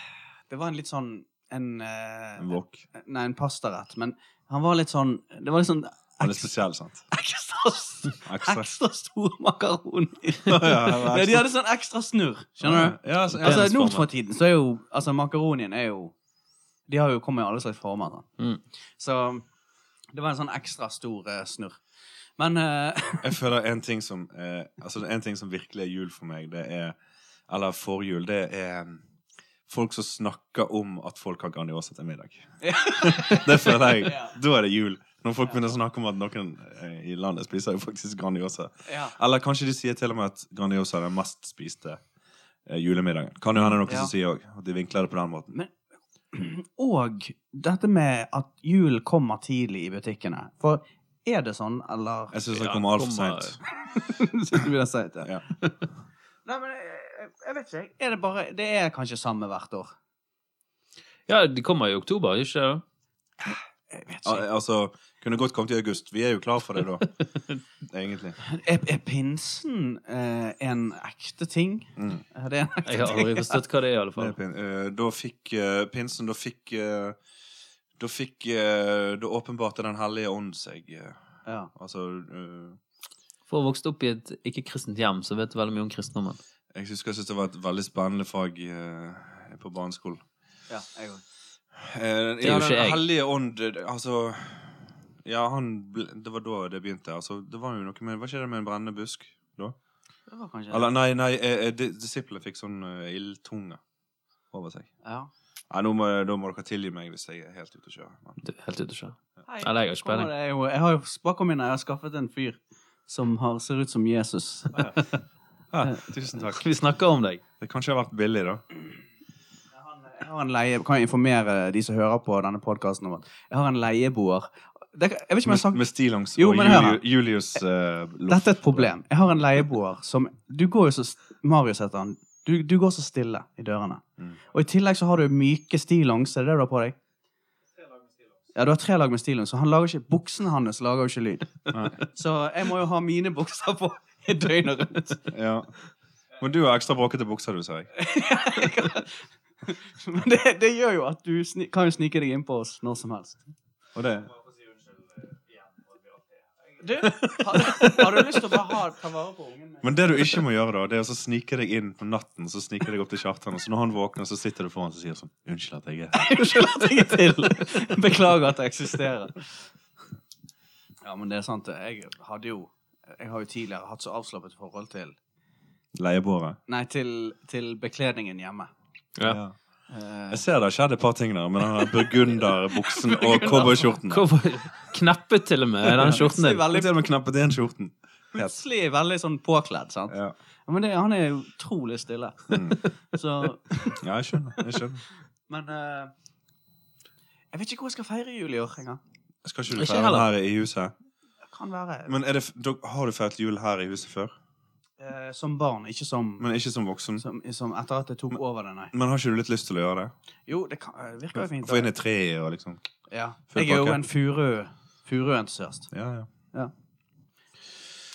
Speaker 1: Det var en litt sånn En, eh,
Speaker 3: En wok?
Speaker 1: Nei, en pastarett. Men han var litt sånn Det var litt sånn
Speaker 3: Den er spesiell, sant?
Speaker 1: ekstra,
Speaker 3: Ekstra.
Speaker 1: ekstra stor makaroni.
Speaker 3: Ja, ja,
Speaker 1: de hadde sånn ekstra snurr. Skjønner du?
Speaker 3: Ja, så, ja.
Speaker 1: Altså. For tiden så er jo Altså, makaronien er jo De har jo kommet i alle slags former.
Speaker 2: Mm.
Speaker 1: Så det var en sånn ekstra stor uh, snurr. Men uh,
Speaker 3: Jeg føler en ting som uh, Altså, en ting som virkelig er jul for meg, det er Eller forjul, det er folk som snakker om at folk har Grandiosa til middag. det føler jeg. Da er det jul. Når folk begynner å snakke om at noen i landet spiser jo faktisk Grandiosa.
Speaker 1: ja.
Speaker 3: Eller kanskje de sier til og med at Grandiosa er den mest spiste julemiddagen. Kan jo hende noen
Speaker 1: Ja.
Speaker 3: som sier òg. At de vinkler det på den måten.
Speaker 1: Men Og dette med at julen kommer tidlig i butikkene. For er det sånn, eller
Speaker 3: Jeg syns den kommer altfor seint.
Speaker 1: Du sagt det?
Speaker 3: Ja.
Speaker 1: Nei, men jeg, jeg vet ikke. Er det bare Det er kanskje samme hvert år.
Speaker 2: Ja, de kommer i oktober, ikke sant?
Speaker 1: Jeg vet
Speaker 3: Al
Speaker 1: ikke.
Speaker 3: altså, kunne godt kommet i august. Vi er jo klar for det da. Egentlig.
Speaker 1: Er, er pinsen eh, en ekte ting?
Speaker 3: Mm.
Speaker 1: Er det en ekte ting?
Speaker 2: Jeg har aldri forstått hva det er, i alle fall.
Speaker 3: pin uh, da fikk uh, pinsen Da fikk uh, Da fikk Da åpenbarte Den hellige ånd seg.
Speaker 1: Ja.
Speaker 3: altså eh,
Speaker 2: For å vokse opp i et ikke-kristent hjem, så vet du veldig mye om kristendommen.
Speaker 3: Jeg husker jeg syntes det var et veldig spennende fag på barneskolen.
Speaker 1: ja, jeg òg.
Speaker 3: Eh,
Speaker 2: Det er
Speaker 3: ja,
Speaker 2: jo ikke
Speaker 3: Den hellige ånd Altså Ja, han ble, Det var da det begynte. Altså, det var jo noe med Var ikke det med en brennende busk da?
Speaker 1: Det var kanskje
Speaker 3: Eller nei, nei eh, eh, disiplene fikk sånn uh, ildtunge over seg.
Speaker 1: Ja.
Speaker 3: Nei, nå må, da må dere tilgi meg hvis jeg er helt ute å kjøre. Men,
Speaker 2: Du, helt ute å kjøre.
Speaker 1: Hei.
Speaker 2: Eller jeg har ikke peiling.
Speaker 1: jeg har jo bakom min jeg har skaffet en fyr som har, ser ut som Jesus.
Speaker 3: ja, tusen takk.
Speaker 2: Vi snakker om deg.
Speaker 3: Det kanskje har vært billig, da.
Speaker 1: Jeg har en leie, kan jeg informere de som hører på denne podkasten om at jeg har en leieboer det, Jeg vet ikke om jeg har sagt
Speaker 3: Med stillongs og
Speaker 1: hør
Speaker 3: Julius, loff.
Speaker 1: Dette er et problem. Jeg har en leieboer som Du går jo så Marius heter han. Du, du går så stille i dørene.
Speaker 3: Mm.
Speaker 1: Og i tillegg så har du myke stillongs. Er det det du har på deg? Ja, du har tre lag med stillongs, så han lager ikke buksene hans lager jo ikke lyd.
Speaker 3: Nei.
Speaker 1: Så jeg må jo ha mine bukser på døgnet rundt.
Speaker 3: Ja. Men du har ekstra bråkete bukser, du, ser jeg.
Speaker 1: Men det, det gjør jo at du kan jo snike deg innpå oss når som helst.
Speaker 3: Og det
Speaker 1: Du, har, har du lyst til å bare ha, ta vare på ungen? min?
Speaker 3: Men det du ikke må gjøre, da, det er å snike deg inn på natten. Så snike deg opp til Kjartan, og så når han våkner, så sitter du foran og sier sånn Unnskyld at jeg er her.
Speaker 1: Unnskyld at jeg er til. Beklager at jeg eksisterer. Ja, men det er sant. det. Jeg hadde jo Jeg har jo tidligere hatt så avslappet forhold til
Speaker 3: Leieboere.
Speaker 1: Nei, til, til bekledningen hjemme.
Speaker 2: Ja.
Speaker 1: Eh,
Speaker 3: Jeg ser det har skjedd et par ting der, med den burgunderbuksen og cowboyskjorten.
Speaker 2: Knappet til og med den skjorten
Speaker 1: plutselig
Speaker 2: din?
Speaker 1: Veldig,
Speaker 3: til og med knappet igjen skjorten.
Speaker 1: Plutselig veldig sånn påkledd, sant?
Speaker 3: Ja.
Speaker 1: Ja, men det, han er utrolig stille.
Speaker 3: Mm.
Speaker 1: Så
Speaker 3: ja, jeg skjønner. Jeg skjønner.
Speaker 1: Men uh, Jeg vet ikke hvor jeg skal feire jul i år engang.
Speaker 3: Skal ikke du feire
Speaker 2: den
Speaker 3: her i huset?
Speaker 1: Det kan være
Speaker 3: Men er det, har du feiret jul her i huset før?
Speaker 1: Eh, Som barn, ikke som,
Speaker 3: Men ikke som voksen?
Speaker 1: som, som Etter at jeg tok over det, nei.
Speaker 3: Men har ikke du litt lyst til å gjøre det?
Speaker 1: Jo, det kan, virker jo fint.
Speaker 3: Få inn et tre og liksom
Speaker 1: Ja. Jeg er jo en furu furuentusiast.
Speaker 3: Ja, ja.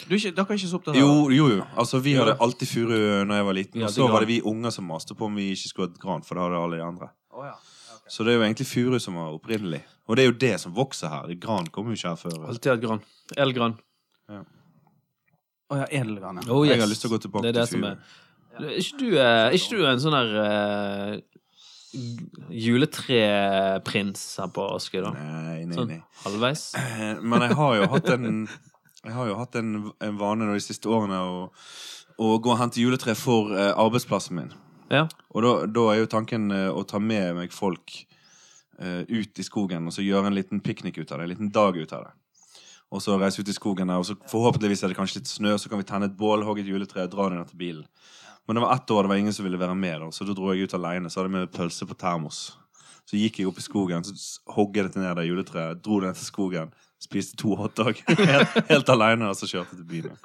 Speaker 1: Du er ikke, dere er ikke så opptatt av
Speaker 3: Jo, jo, jo. Altså, vi hadde alltid furu når jeg var liten.
Speaker 2: Ja,
Speaker 3: Og så var det vi unger som maste på om vi ikke skulle ha et gran, for det hadde alle de andre.
Speaker 1: Oh, ja. okay.
Speaker 3: Så det er jo egentlig furu som var opprinnelig. Og det er jo det som vokser her. Gran kommer jo ikke her før.
Speaker 2: Alltid hatt gran. Elgran.
Speaker 1: Å ja, edelgran, ja.
Speaker 2: Oh,
Speaker 3: Jeg har lyst til å gå tilbake
Speaker 2: Det er det
Speaker 3: til
Speaker 2: som
Speaker 3: furu.
Speaker 2: er Er ikke du, eh, er ikke du en sånn der uh, juletreprins her på Askøy, da?
Speaker 3: Nei, nei,
Speaker 2: Sånn
Speaker 3: nei.
Speaker 2: halvveis?
Speaker 3: Eh, Men jeg har jo hatt en Jeg har jo hatt en, en vane de siste årene å, å gå og hente juletre for uh, arbeidsplassen min.
Speaker 2: Ja.
Speaker 3: Og da, da er jo tanken uh, å ta med meg folk uh, ut i skogen og så gjøre en liten piknik ut av det. En liten dag ut av det. Og så reise ut i skogen der, og så forhåpentligvis er det kanskje litt snø, så kan vi tenne et bål, hogge et juletre og dra det ned til bilen. Men det var ett år det var ingen som ville være med, da, så da dro jeg ut alene. Så hadde jeg med pølse på termos. Så gikk jeg opp i skogen, så hogget jeg det ned det juletreet, dro det ned til skogen, spiste to hotdog helt, helt alene, og så kjørte til byen.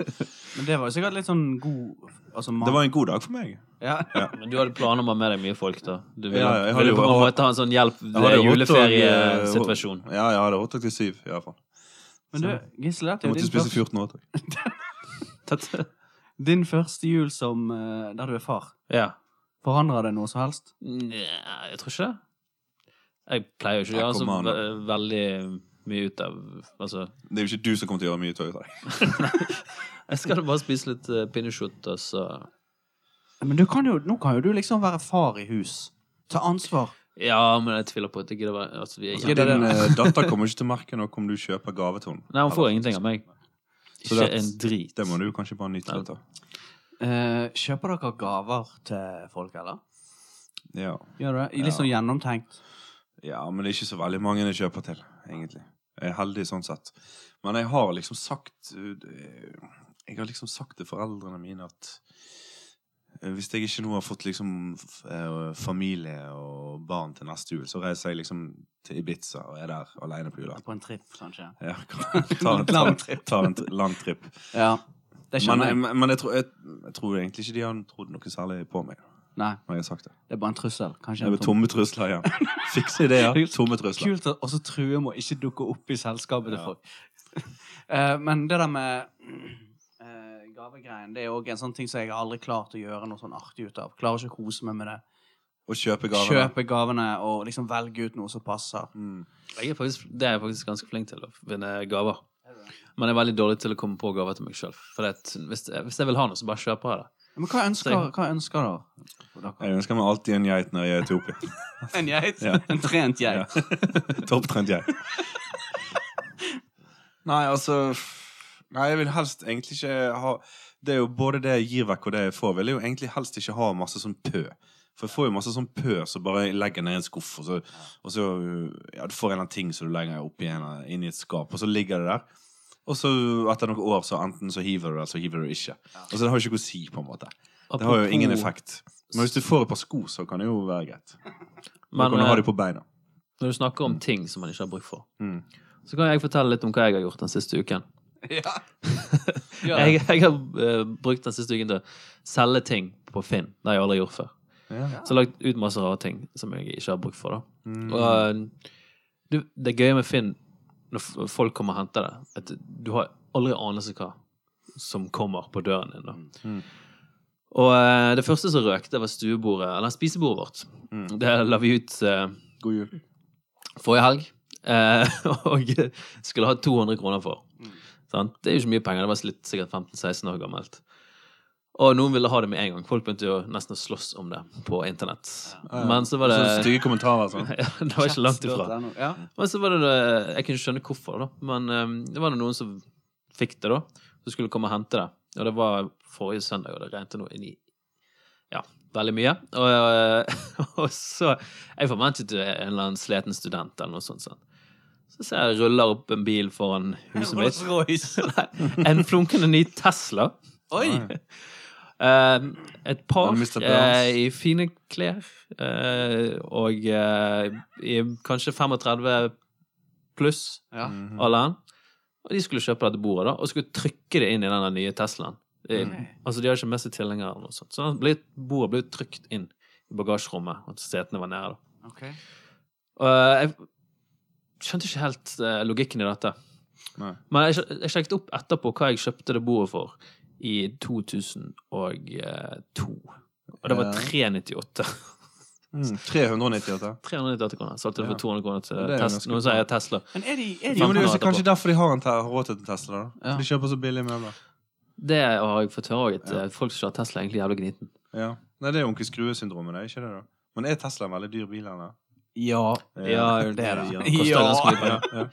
Speaker 1: Men det var jo sikkert litt sånn god altså.
Speaker 3: Det var en god dag for meg.
Speaker 1: ja.
Speaker 2: Men du hadde planer om å ha med deg mye folk, da? Du ville,
Speaker 3: Ja, ja, jeg hadde
Speaker 2: ville
Speaker 3: jo-
Speaker 2: på en måte ha en sånn hjelp
Speaker 3: hotdog,
Speaker 2: juleferiesituasjon?
Speaker 3: eh, Ja, jeg hadde hotdog til syv, i hvert fall.
Speaker 1: Men du, Gisle, dette er jo din,
Speaker 3: spise
Speaker 1: første,
Speaker 3: 14 hotdog.
Speaker 1: din første jul som eh, der du er far.
Speaker 2: Ja.
Speaker 1: Forandrer det noe som helst?
Speaker 2: Nei, jeg tror ikke det. Jeg pleier jo ikke å gjøre så ve veldig mye ut av Altså,
Speaker 3: Det er jo ikke du som kommer til å gjøre mye ut av det.
Speaker 2: jeg skal bare spise litt uh, pinnekjøtt, og så
Speaker 1: Men du kan jo, nå kan jo du liksom være far i hus. Ta ansvar.
Speaker 2: Ja, men jeg tviler på at jeg gidder være altså, vi er
Speaker 3: Altså,
Speaker 2: ikke,
Speaker 3: din uh, datter kommer ikke til å merke noe om du kjøper gave til henne.
Speaker 2: Nei, hun får ingenting av meg.
Speaker 3: Så
Speaker 2: Ikke
Speaker 3: det-
Speaker 2: en drit.
Speaker 3: Det må du kanskje bare nyte litt av.
Speaker 1: Uh, kjøper dere gaver til folk, eller?
Speaker 3: Ja.
Speaker 1: Gjør det? Litt
Speaker 3: Ja.
Speaker 1: sånn gjennomtenkt.
Speaker 3: ja, men det er ikke så veldig mange jeg kjøper til, egentlig. Jeg er heldig sånn sett. Men jeg har liksom sagt uh, Jeg har liksom sagt til foreldrene mine at hvis jeg ikke nå har fått liksom uh, familie og barn til neste jul, så reiser jeg liksom til Ibiza og er der alene på julaften.
Speaker 1: På en tripp, kanskje.
Speaker 3: Ja, tar en, ta,
Speaker 1: ta,
Speaker 3: ta en lang tripp.
Speaker 1: Ja. Det
Speaker 3: Men,
Speaker 1: skjønner jeg.
Speaker 3: men, jeg, tror, jeg, jeg tror egentlig ikke de har trodd noe særlig på meg
Speaker 1: Nei,
Speaker 3: når jeg har sagt det.
Speaker 1: det er bare en trussel. Kanskje
Speaker 3: Det er tomme trusler ja. Fikse ideer, tomme trusler.
Speaker 1: Kult å også true med å ikke dukke opp i selskapet til folk. Uh, men det der med uh, gavegreien, det er òg en sånn ting som jeg har aldri klart å gjøre noe sånn artig ut av. Klarer ikke å kose meg med det.
Speaker 3: Og kjøpe gavene.
Speaker 1: Kjøpe gavene og liksom velge ut noe som passer.
Speaker 3: Mm.
Speaker 2: Jeg er faktisk, det er jeg faktisk ganske flink til, å finne gaver. Men jeg er veldig dårlig til å komme på gaver til meg sjøl. Hvis, hvis jeg vil ha noe, så bare kjøper jeg det.
Speaker 1: Men hva ønsker, hva ønsker dere?
Speaker 3: Jeg ønsker meg alltid en geit når jeg er i Etiopia.
Speaker 1: En geit?
Speaker 3: Ja.
Speaker 1: En trent geit?
Speaker 3: Ja. Topptrent geit. Nei, altså Nei, jeg vil helst egentlig ikke ha Det er jo både det jeg gir vekk, og det jeg får. Vil jeg jo egentlig helst ikke ha masse sånn pø. For jeg får jo masse sånn pø som bare legger ned i en skuff, og så, og så ja, du får en eller annen ting som du legger oppi inn i et skap, og så ligger det der. Og så etter noen år så enten så hiver du det, eller så hiver du det ikke. Altså Det har jo ikke noe å si, på en måte. Det har jo ingen effekt. Men hvis du får et par sko, så kan det jo være greit.
Speaker 2: Men
Speaker 3: kan du ha
Speaker 2: eh,
Speaker 3: dem på beina.
Speaker 2: når du snakker om ting som man ikke har bruk for,
Speaker 3: Mm.
Speaker 2: så kan jeg fortelle litt om hva jeg har gjort den siste uken.
Speaker 1: Ja.
Speaker 2: Jeg, jeg har uh, brukt den siste uken til å selge ting på Finn. Det har jeg aldri gjort før.
Speaker 3: Ja.
Speaker 2: Så jeg har lagt ut masse rare ting som jeg ikke har bruk for. da.
Speaker 3: Mm.
Speaker 2: Og eh, du, det gøye med Finn, når folk kommer og henter det, at du har aldri anelse hva som kommer på døren din. da.
Speaker 3: Mm.
Speaker 2: Og eh, det første som røk, det var stuebordet, eller spisebordet vårt.
Speaker 3: Mm.
Speaker 2: Det la vi ut uh,
Speaker 3: God jul.
Speaker 2: forrige helg. eh, og skulle ha 200 kroner for.
Speaker 1: Mm.
Speaker 2: Sant? Det er jo ikke mye penger. Det var litt, sikkert 15-16 år gammelt. Og noen ville ha det med en gang. Folk begynte jo nesten å slåss om det på internett.
Speaker 3: Ja.
Speaker 2: Men så var det
Speaker 3: Så stygge kommentarer sånn.
Speaker 2: ja, Det var ikke langt ifra.
Speaker 1: Ja.
Speaker 2: Men så var det det Jeg kunne skjønne hvorfor, da. Men um, det var noen som fikk det, da. Som skulle komme og hente det. Og det var forrige søndag, og det regnet noe inn i Ja, veldig mye. Og, eh, og så Jeg forventet en eller annen sliten student eller noe sånt. sånn. Så ser jeg ruller opp en bil foran huset mitt. Nei, en flunkende ny Tesla.
Speaker 1: Oi!
Speaker 2: Eh, et par eh, i fine klær. eh, og eh, i kanskje 35 pluss
Speaker 1: Ja.
Speaker 3: Mhm.
Speaker 2: alderen. Og de skulle kjøpe dette bordet da, og skulle trykke det inn i den nye Teslaen. De,
Speaker 1: Ok.
Speaker 2: Altså, De har ikke med seg tilhengere. Så ble, bordet ble trykt inn i bagasjerommet, og setene var nede. da.
Speaker 1: Okay.
Speaker 2: Og eh, jeg skjønte ikke helt eh, logikken i dette.
Speaker 3: Nei.
Speaker 2: Men jeg, jeg sjekket opp etterpå hva jeg kjøpte det bordet for i 2002. Og det var 398.
Speaker 3: Mm. 398.
Speaker 2: 398 kroner. Solgte det for 200 kroner til Tesla.
Speaker 3: bra.
Speaker 2: sier Tesla.
Speaker 1: Men er de, er de
Speaker 3: jo, men det er kanskje
Speaker 2: etterpå.
Speaker 3: derfor de har en te- har råd til en Tesla. da
Speaker 1: Ja.
Speaker 3: De kjøper så billige møbler.
Speaker 2: Det har jeg fått høre òg,
Speaker 3: Ja.
Speaker 2: eh, folk som kjører Tesla, er egentlig jævlig gniten.
Speaker 3: Ja. Nei, Det er onkel Skrue-syndromet, det ikke det? da Men er Tesla en veldig dyr bil? eller?
Speaker 1: Ja,
Speaker 2: Ja,
Speaker 1: det er det.
Speaker 3: Ja.
Speaker 1: Ja.
Speaker 3: Ja, ja.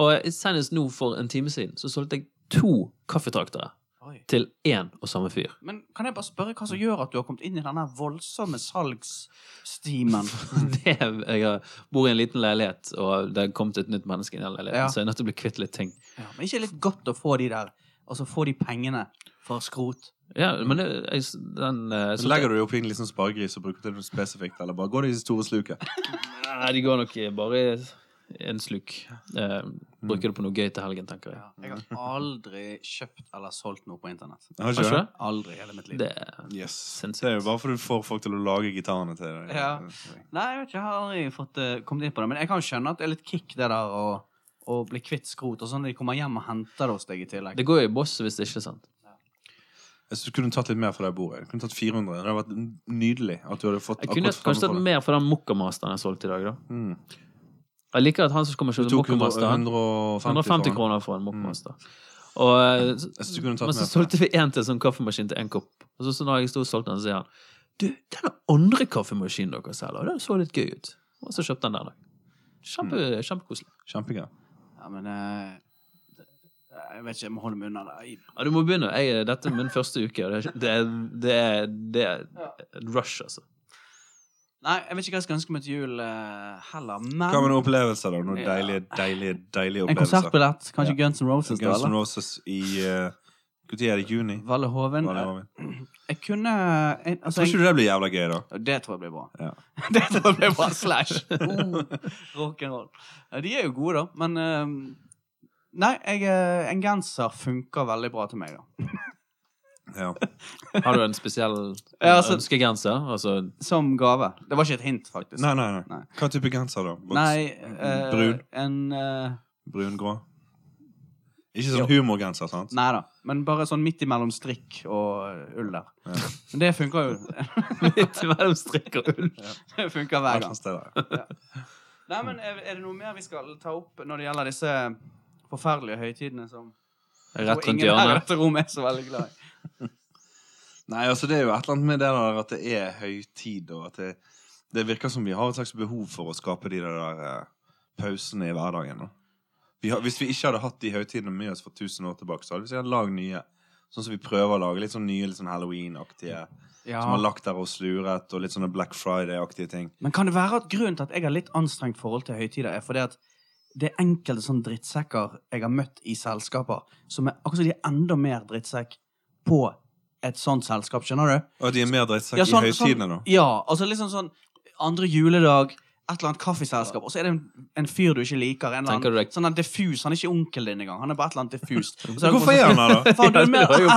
Speaker 2: Og senest nå for en time siden så solgte jeg to kaffetraktere
Speaker 1: Oi.
Speaker 2: til én og samme fyr.
Speaker 1: Men kan jeg bare spørre hva som gjør at du har kommet inn i denne voldsomme salgsstimen?
Speaker 2: Det, jeg bor i en liten leilighet, og det er kommet et nytt menneske inn i den leiligheten,
Speaker 1: Ja.
Speaker 2: så jeg er nødt til å bli kvitt litt ting.
Speaker 1: Ja, men ikke litt godt å få de der Altså få de pengene for skrot?
Speaker 2: Ja, men det, jeg, den eh,
Speaker 3: Så legger du det en liten sparegris og bruker det noe spesifikt, eller bare går det i store sluket?
Speaker 2: Nei, de går nok i bare en sluk. Eh, bruker det på noe gøy til helgen, tenker jeg.
Speaker 1: Ja, jeg har aldri kjøpt eller solgt noe på internett.
Speaker 3: Har
Speaker 2: Har
Speaker 3: ikke det?
Speaker 1: Aldri i hele mitt liv.
Speaker 2: Det er
Speaker 3: Yes.
Speaker 2: Sinnssykt.
Speaker 3: Det er jo bare fordi du får folk til å lage gitarene til deg.
Speaker 1: Ja. Nei, jeg vet ikke, jeg har aldri fått eh, kommet inn på det. Men jeg kan skjønne at det er litt kick, det der å, å bli kvitt skrot. Og sånn de kommer hjem og henter det hos deg i tillegg.
Speaker 2: Det går jo i boss hvis det ikke er sant.
Speaker 3: Jeg kunne tatt litt mer for det bordet. Du kunne tatt 400. Det hadde vært nydelig at du hadde fått
Speaker 2: Jeg kunne kanskje tatt mer for den Mokka-masteren jeg solgte i dag. da.
Speaker 3: Mm.
Speaker 2: Jeg liker at han som kommer og kjøper
Speaker 3: tok 100,
Speaker 2: Mokka-masteren
Speaker 3: 150,
Speaker 2: 150 kroner for en mokkamaster. Mm. Og, eh,
Speaker 3: Jeg synes du kunne tatt
Speaker 2: men så solgte vi en til sånn kaffemaskin til én kopp. Og så, så når jeg sto og solgte den, så sier han Du, den andre kaffemaskinen dere selger, den så litt gøy ut. Og så kjøpte han den. Kjempe,
Speaker 3: Mm.
Speaker 2: Kjempekoselig.
Speaker 3: Kjempegøy.
Speaker 1: Ja, men eh, det- Jeg vet ikke, jeg må holde meg unna det.
Speaker 2: Ja, du må begynne. Jeg, dette er min første uke. og Det er, det er, det er, det er et rush, altså.
Speaker 1: Nei, jeg vet ikke hva jeg skal ønske meg til jul uh, heller. Men
Speaker 3: Hva med noen opplevelser, da? Noen
Speaker 1: Ja.
Speaker 3: deilige, deilige, deilige
Speaker 1: en konsertbillett. Kanskje
Speaker 3: Ja.
Speaker 1: Guns N' Roses, da?
Speaker 3: Guns N' Roses i uh, Når er det? Juni?
Speaker 1: Valle Hoven.
Speaker 3: Valle det,
Speaker 1: Eh? Jeg kunne jeg, altså,
Speaker 3: Tror ikke du det blir jævla gøy, da?
Speaker 1: Det tror jeg blir bra.
Speaker 3: Ja.
Speaker 1: det tror jeg blir bra. Slash. Oh, Rock'n'roll. De er jo gode, da. Men eh, Nei, jeg, eh, en genser funker veldig bra til meg, da.
Speaker 3: Ja.
Speaker 2: Har du en spesiell
Speaker 1: Ja, altså-
Speaker 2: ønskegenser? Altså,
Speaker 1: Som gave. Det var ikke et hint, faktisk.
Speaker 3: Nei, nei, nei.
Speaker 1: Nei.
Speaker 3: Hva type genser, da? Boks-
Speaker 1: Nei eh,
Speaker 3: Brun?
Speaker 1: En eh,
Speaker 3: Brun-grå? Ikke sånn humorgenser, sant?
Speaker 1: Nei da. Men bare sånn midt imellom strikk og eh, ull der.
Speaker 3: Ja.
Speaker 1: Men det funker jo.
Speaker 2: Litt mellom strikk og ull.
Speaker 1: det funker hver gang.
Speaker 3: Sted.
Speaker 1: Nei, men er, er det noe mer vi skal ta opp når det gjelder disse forferdelige høytidene som
Speaker 2: Rett rundt hjørnet.
Speaker 1: dette rommet er så veldig glad i?
Speaker 3: Nei, altså det er jo et eller annet med det der at det er høytid, og at det, det virker som vi har et slags behov for å skape de der eh, pausene i hverdagen. Da. Vi har, hvis vi ikke hadde hatt de høytidene med oss for 1000 år tilbake, så hadde vi sikkert lagd nye. Sånn som vi prøver å lage. Litt sånn nye, litt sånn Halloween-aktige. Som har lagt der og sluret, og litt sånne Black Friday-aktige ting.
Speaker 1: Men kan det være at grunnen til at jeg har litt anstrengt forhold til høytider, er fordi at det er enkelte sånne drittsekker jeg har møtt i selskaper, som er akkurat som de er enda mer drittsekk på et sånt selskap, skjønner du?
Speaker 3: Og de er mer drittsekk
Speaker 1: Ja, sånn-
Speaker 3: i høytidene da
Speaker 1: Ja, altså liksom sånn andre juledag et eller annet kaffeselskap, og så er det en, en fyr du ikke liker. En eller annen, sånn en diffus. Han er ikke onkelen din engang. Han er bare et eller annet diffust. Så
Speaker 3: Hvorfor er han det, da?
Speaker 2: Ja,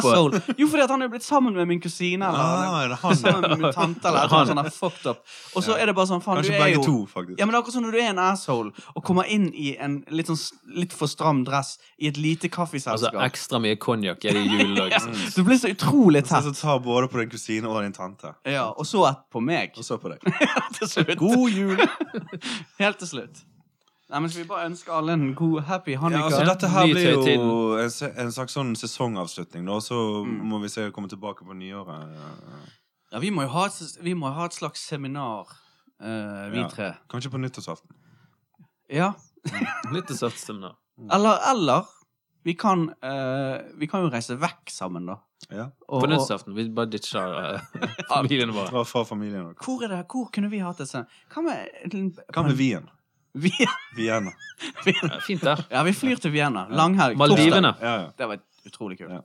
Speaker 2: jo
Speaker 1: fordi at han er blitt sammen med min kusine. Eller
Speaker 3: Ah, er det han,
Speaker 1: sammen med min tante, eller noe sånt fucked up. Og så
Speaker 3: Ja.
Speaker 1: er det bare sånn, faen, du er jo
Speaker 3: to,
Speaker 1: ja, men det er akkurat sånn når du er en asshole og kommer inn i en litt, sånn, litt for stram dress i et lite kaffeselskap Altså
Speaker 2: ekstra mye konjakk er det i julen òg.
Speaker 1: du blir så utrolig tett.
Speaker 3: så tar både på din kusine og din tante.
Speaker 1: Ja, og så et på meg.
Speaker 3: Og så på deg. God jul!
Speaker 1: Helt til slutt. Nei, men Skal vi bare ønske alle en god happy
Speaker 3: Ja, altså, dette her blir jo en, en slags sånn sesongavslutning, da. Så
Speaker 1: Mm.
Speaker 3: må vi se komme tilbake på nyåret.
Speaker 1: Ja, vi må jo ha et, vi må jo ha et slags seminar, uh, vi
Speaker 3: Ja.
Speaker 1: tre.
Speaker 3: Kanskje på nyttårsaften.
Speaker 1: Ja.
Speaker 2: Nyttårsaftseminar.
Speaker 1: Eller, eller vi kan, uh, vi kan jo reise vekk sammen, da.
Speaker 3: Ja.
Speaker 1: Og-
Speaker 2: På
Speaker 1: nødsaften
Speaker 2: nyttårsaften. Vi bare ditcher uh, familiene våre.
Speaker 3: Dra fra familien. vår.
Speaker 1: Hvor, er det, hvor kunne vi hatt et sånt Hva med
Speaker 3: Hva med Wien?
Speaker 1: Vi,
Speaker 3: Vienna.
Speaker 2: Ja, Fint der.
Speaker 1: ja, vi flyr til Vienna. Langhelg.
Speaker 2: Maldivene.
Speaker 3: Ja, ja.
Speaker 1: Det var utrolig kult.
Speaker 3: Ja.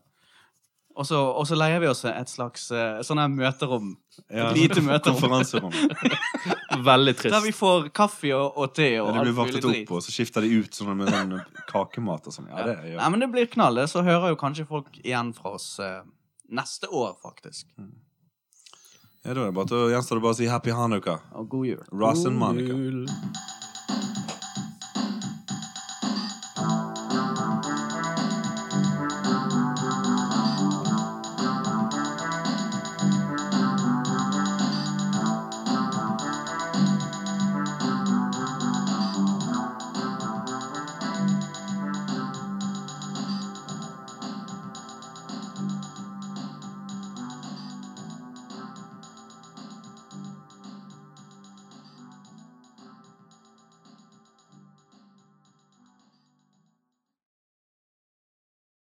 Speaker 1: Og så, og så leier vi oss et slags eh, sånn her møterom.
Speaker 3: ja.
Speaker 1: Et lite møterom.
Speaker 3: Konferanserom.
Speaker 2: Veldig trist.
Speaker 1: Der vi får kaffe og, og te og
Speaker 3: Ja,
Speaker 1: alt
Speaker 3: blir
Speaker 1: mulig
Speaker 3: vartet
Speaker 1: drit.
Speaker 3: opp, og så skifter de ut sånn med sånn kakemat og sånn. Ja, det
Speaker 1: Nei, men det blir knall. Så hører jo kanskje folk igjen fra oss eh, neste år, faktisk.
Speaker 3: Ja, da er det bare gjenstår det bare å si happy hanukka.
Speaker 1: Og god jul.
Speaker 3: Ross and Monica.
Speaker 2: Jul.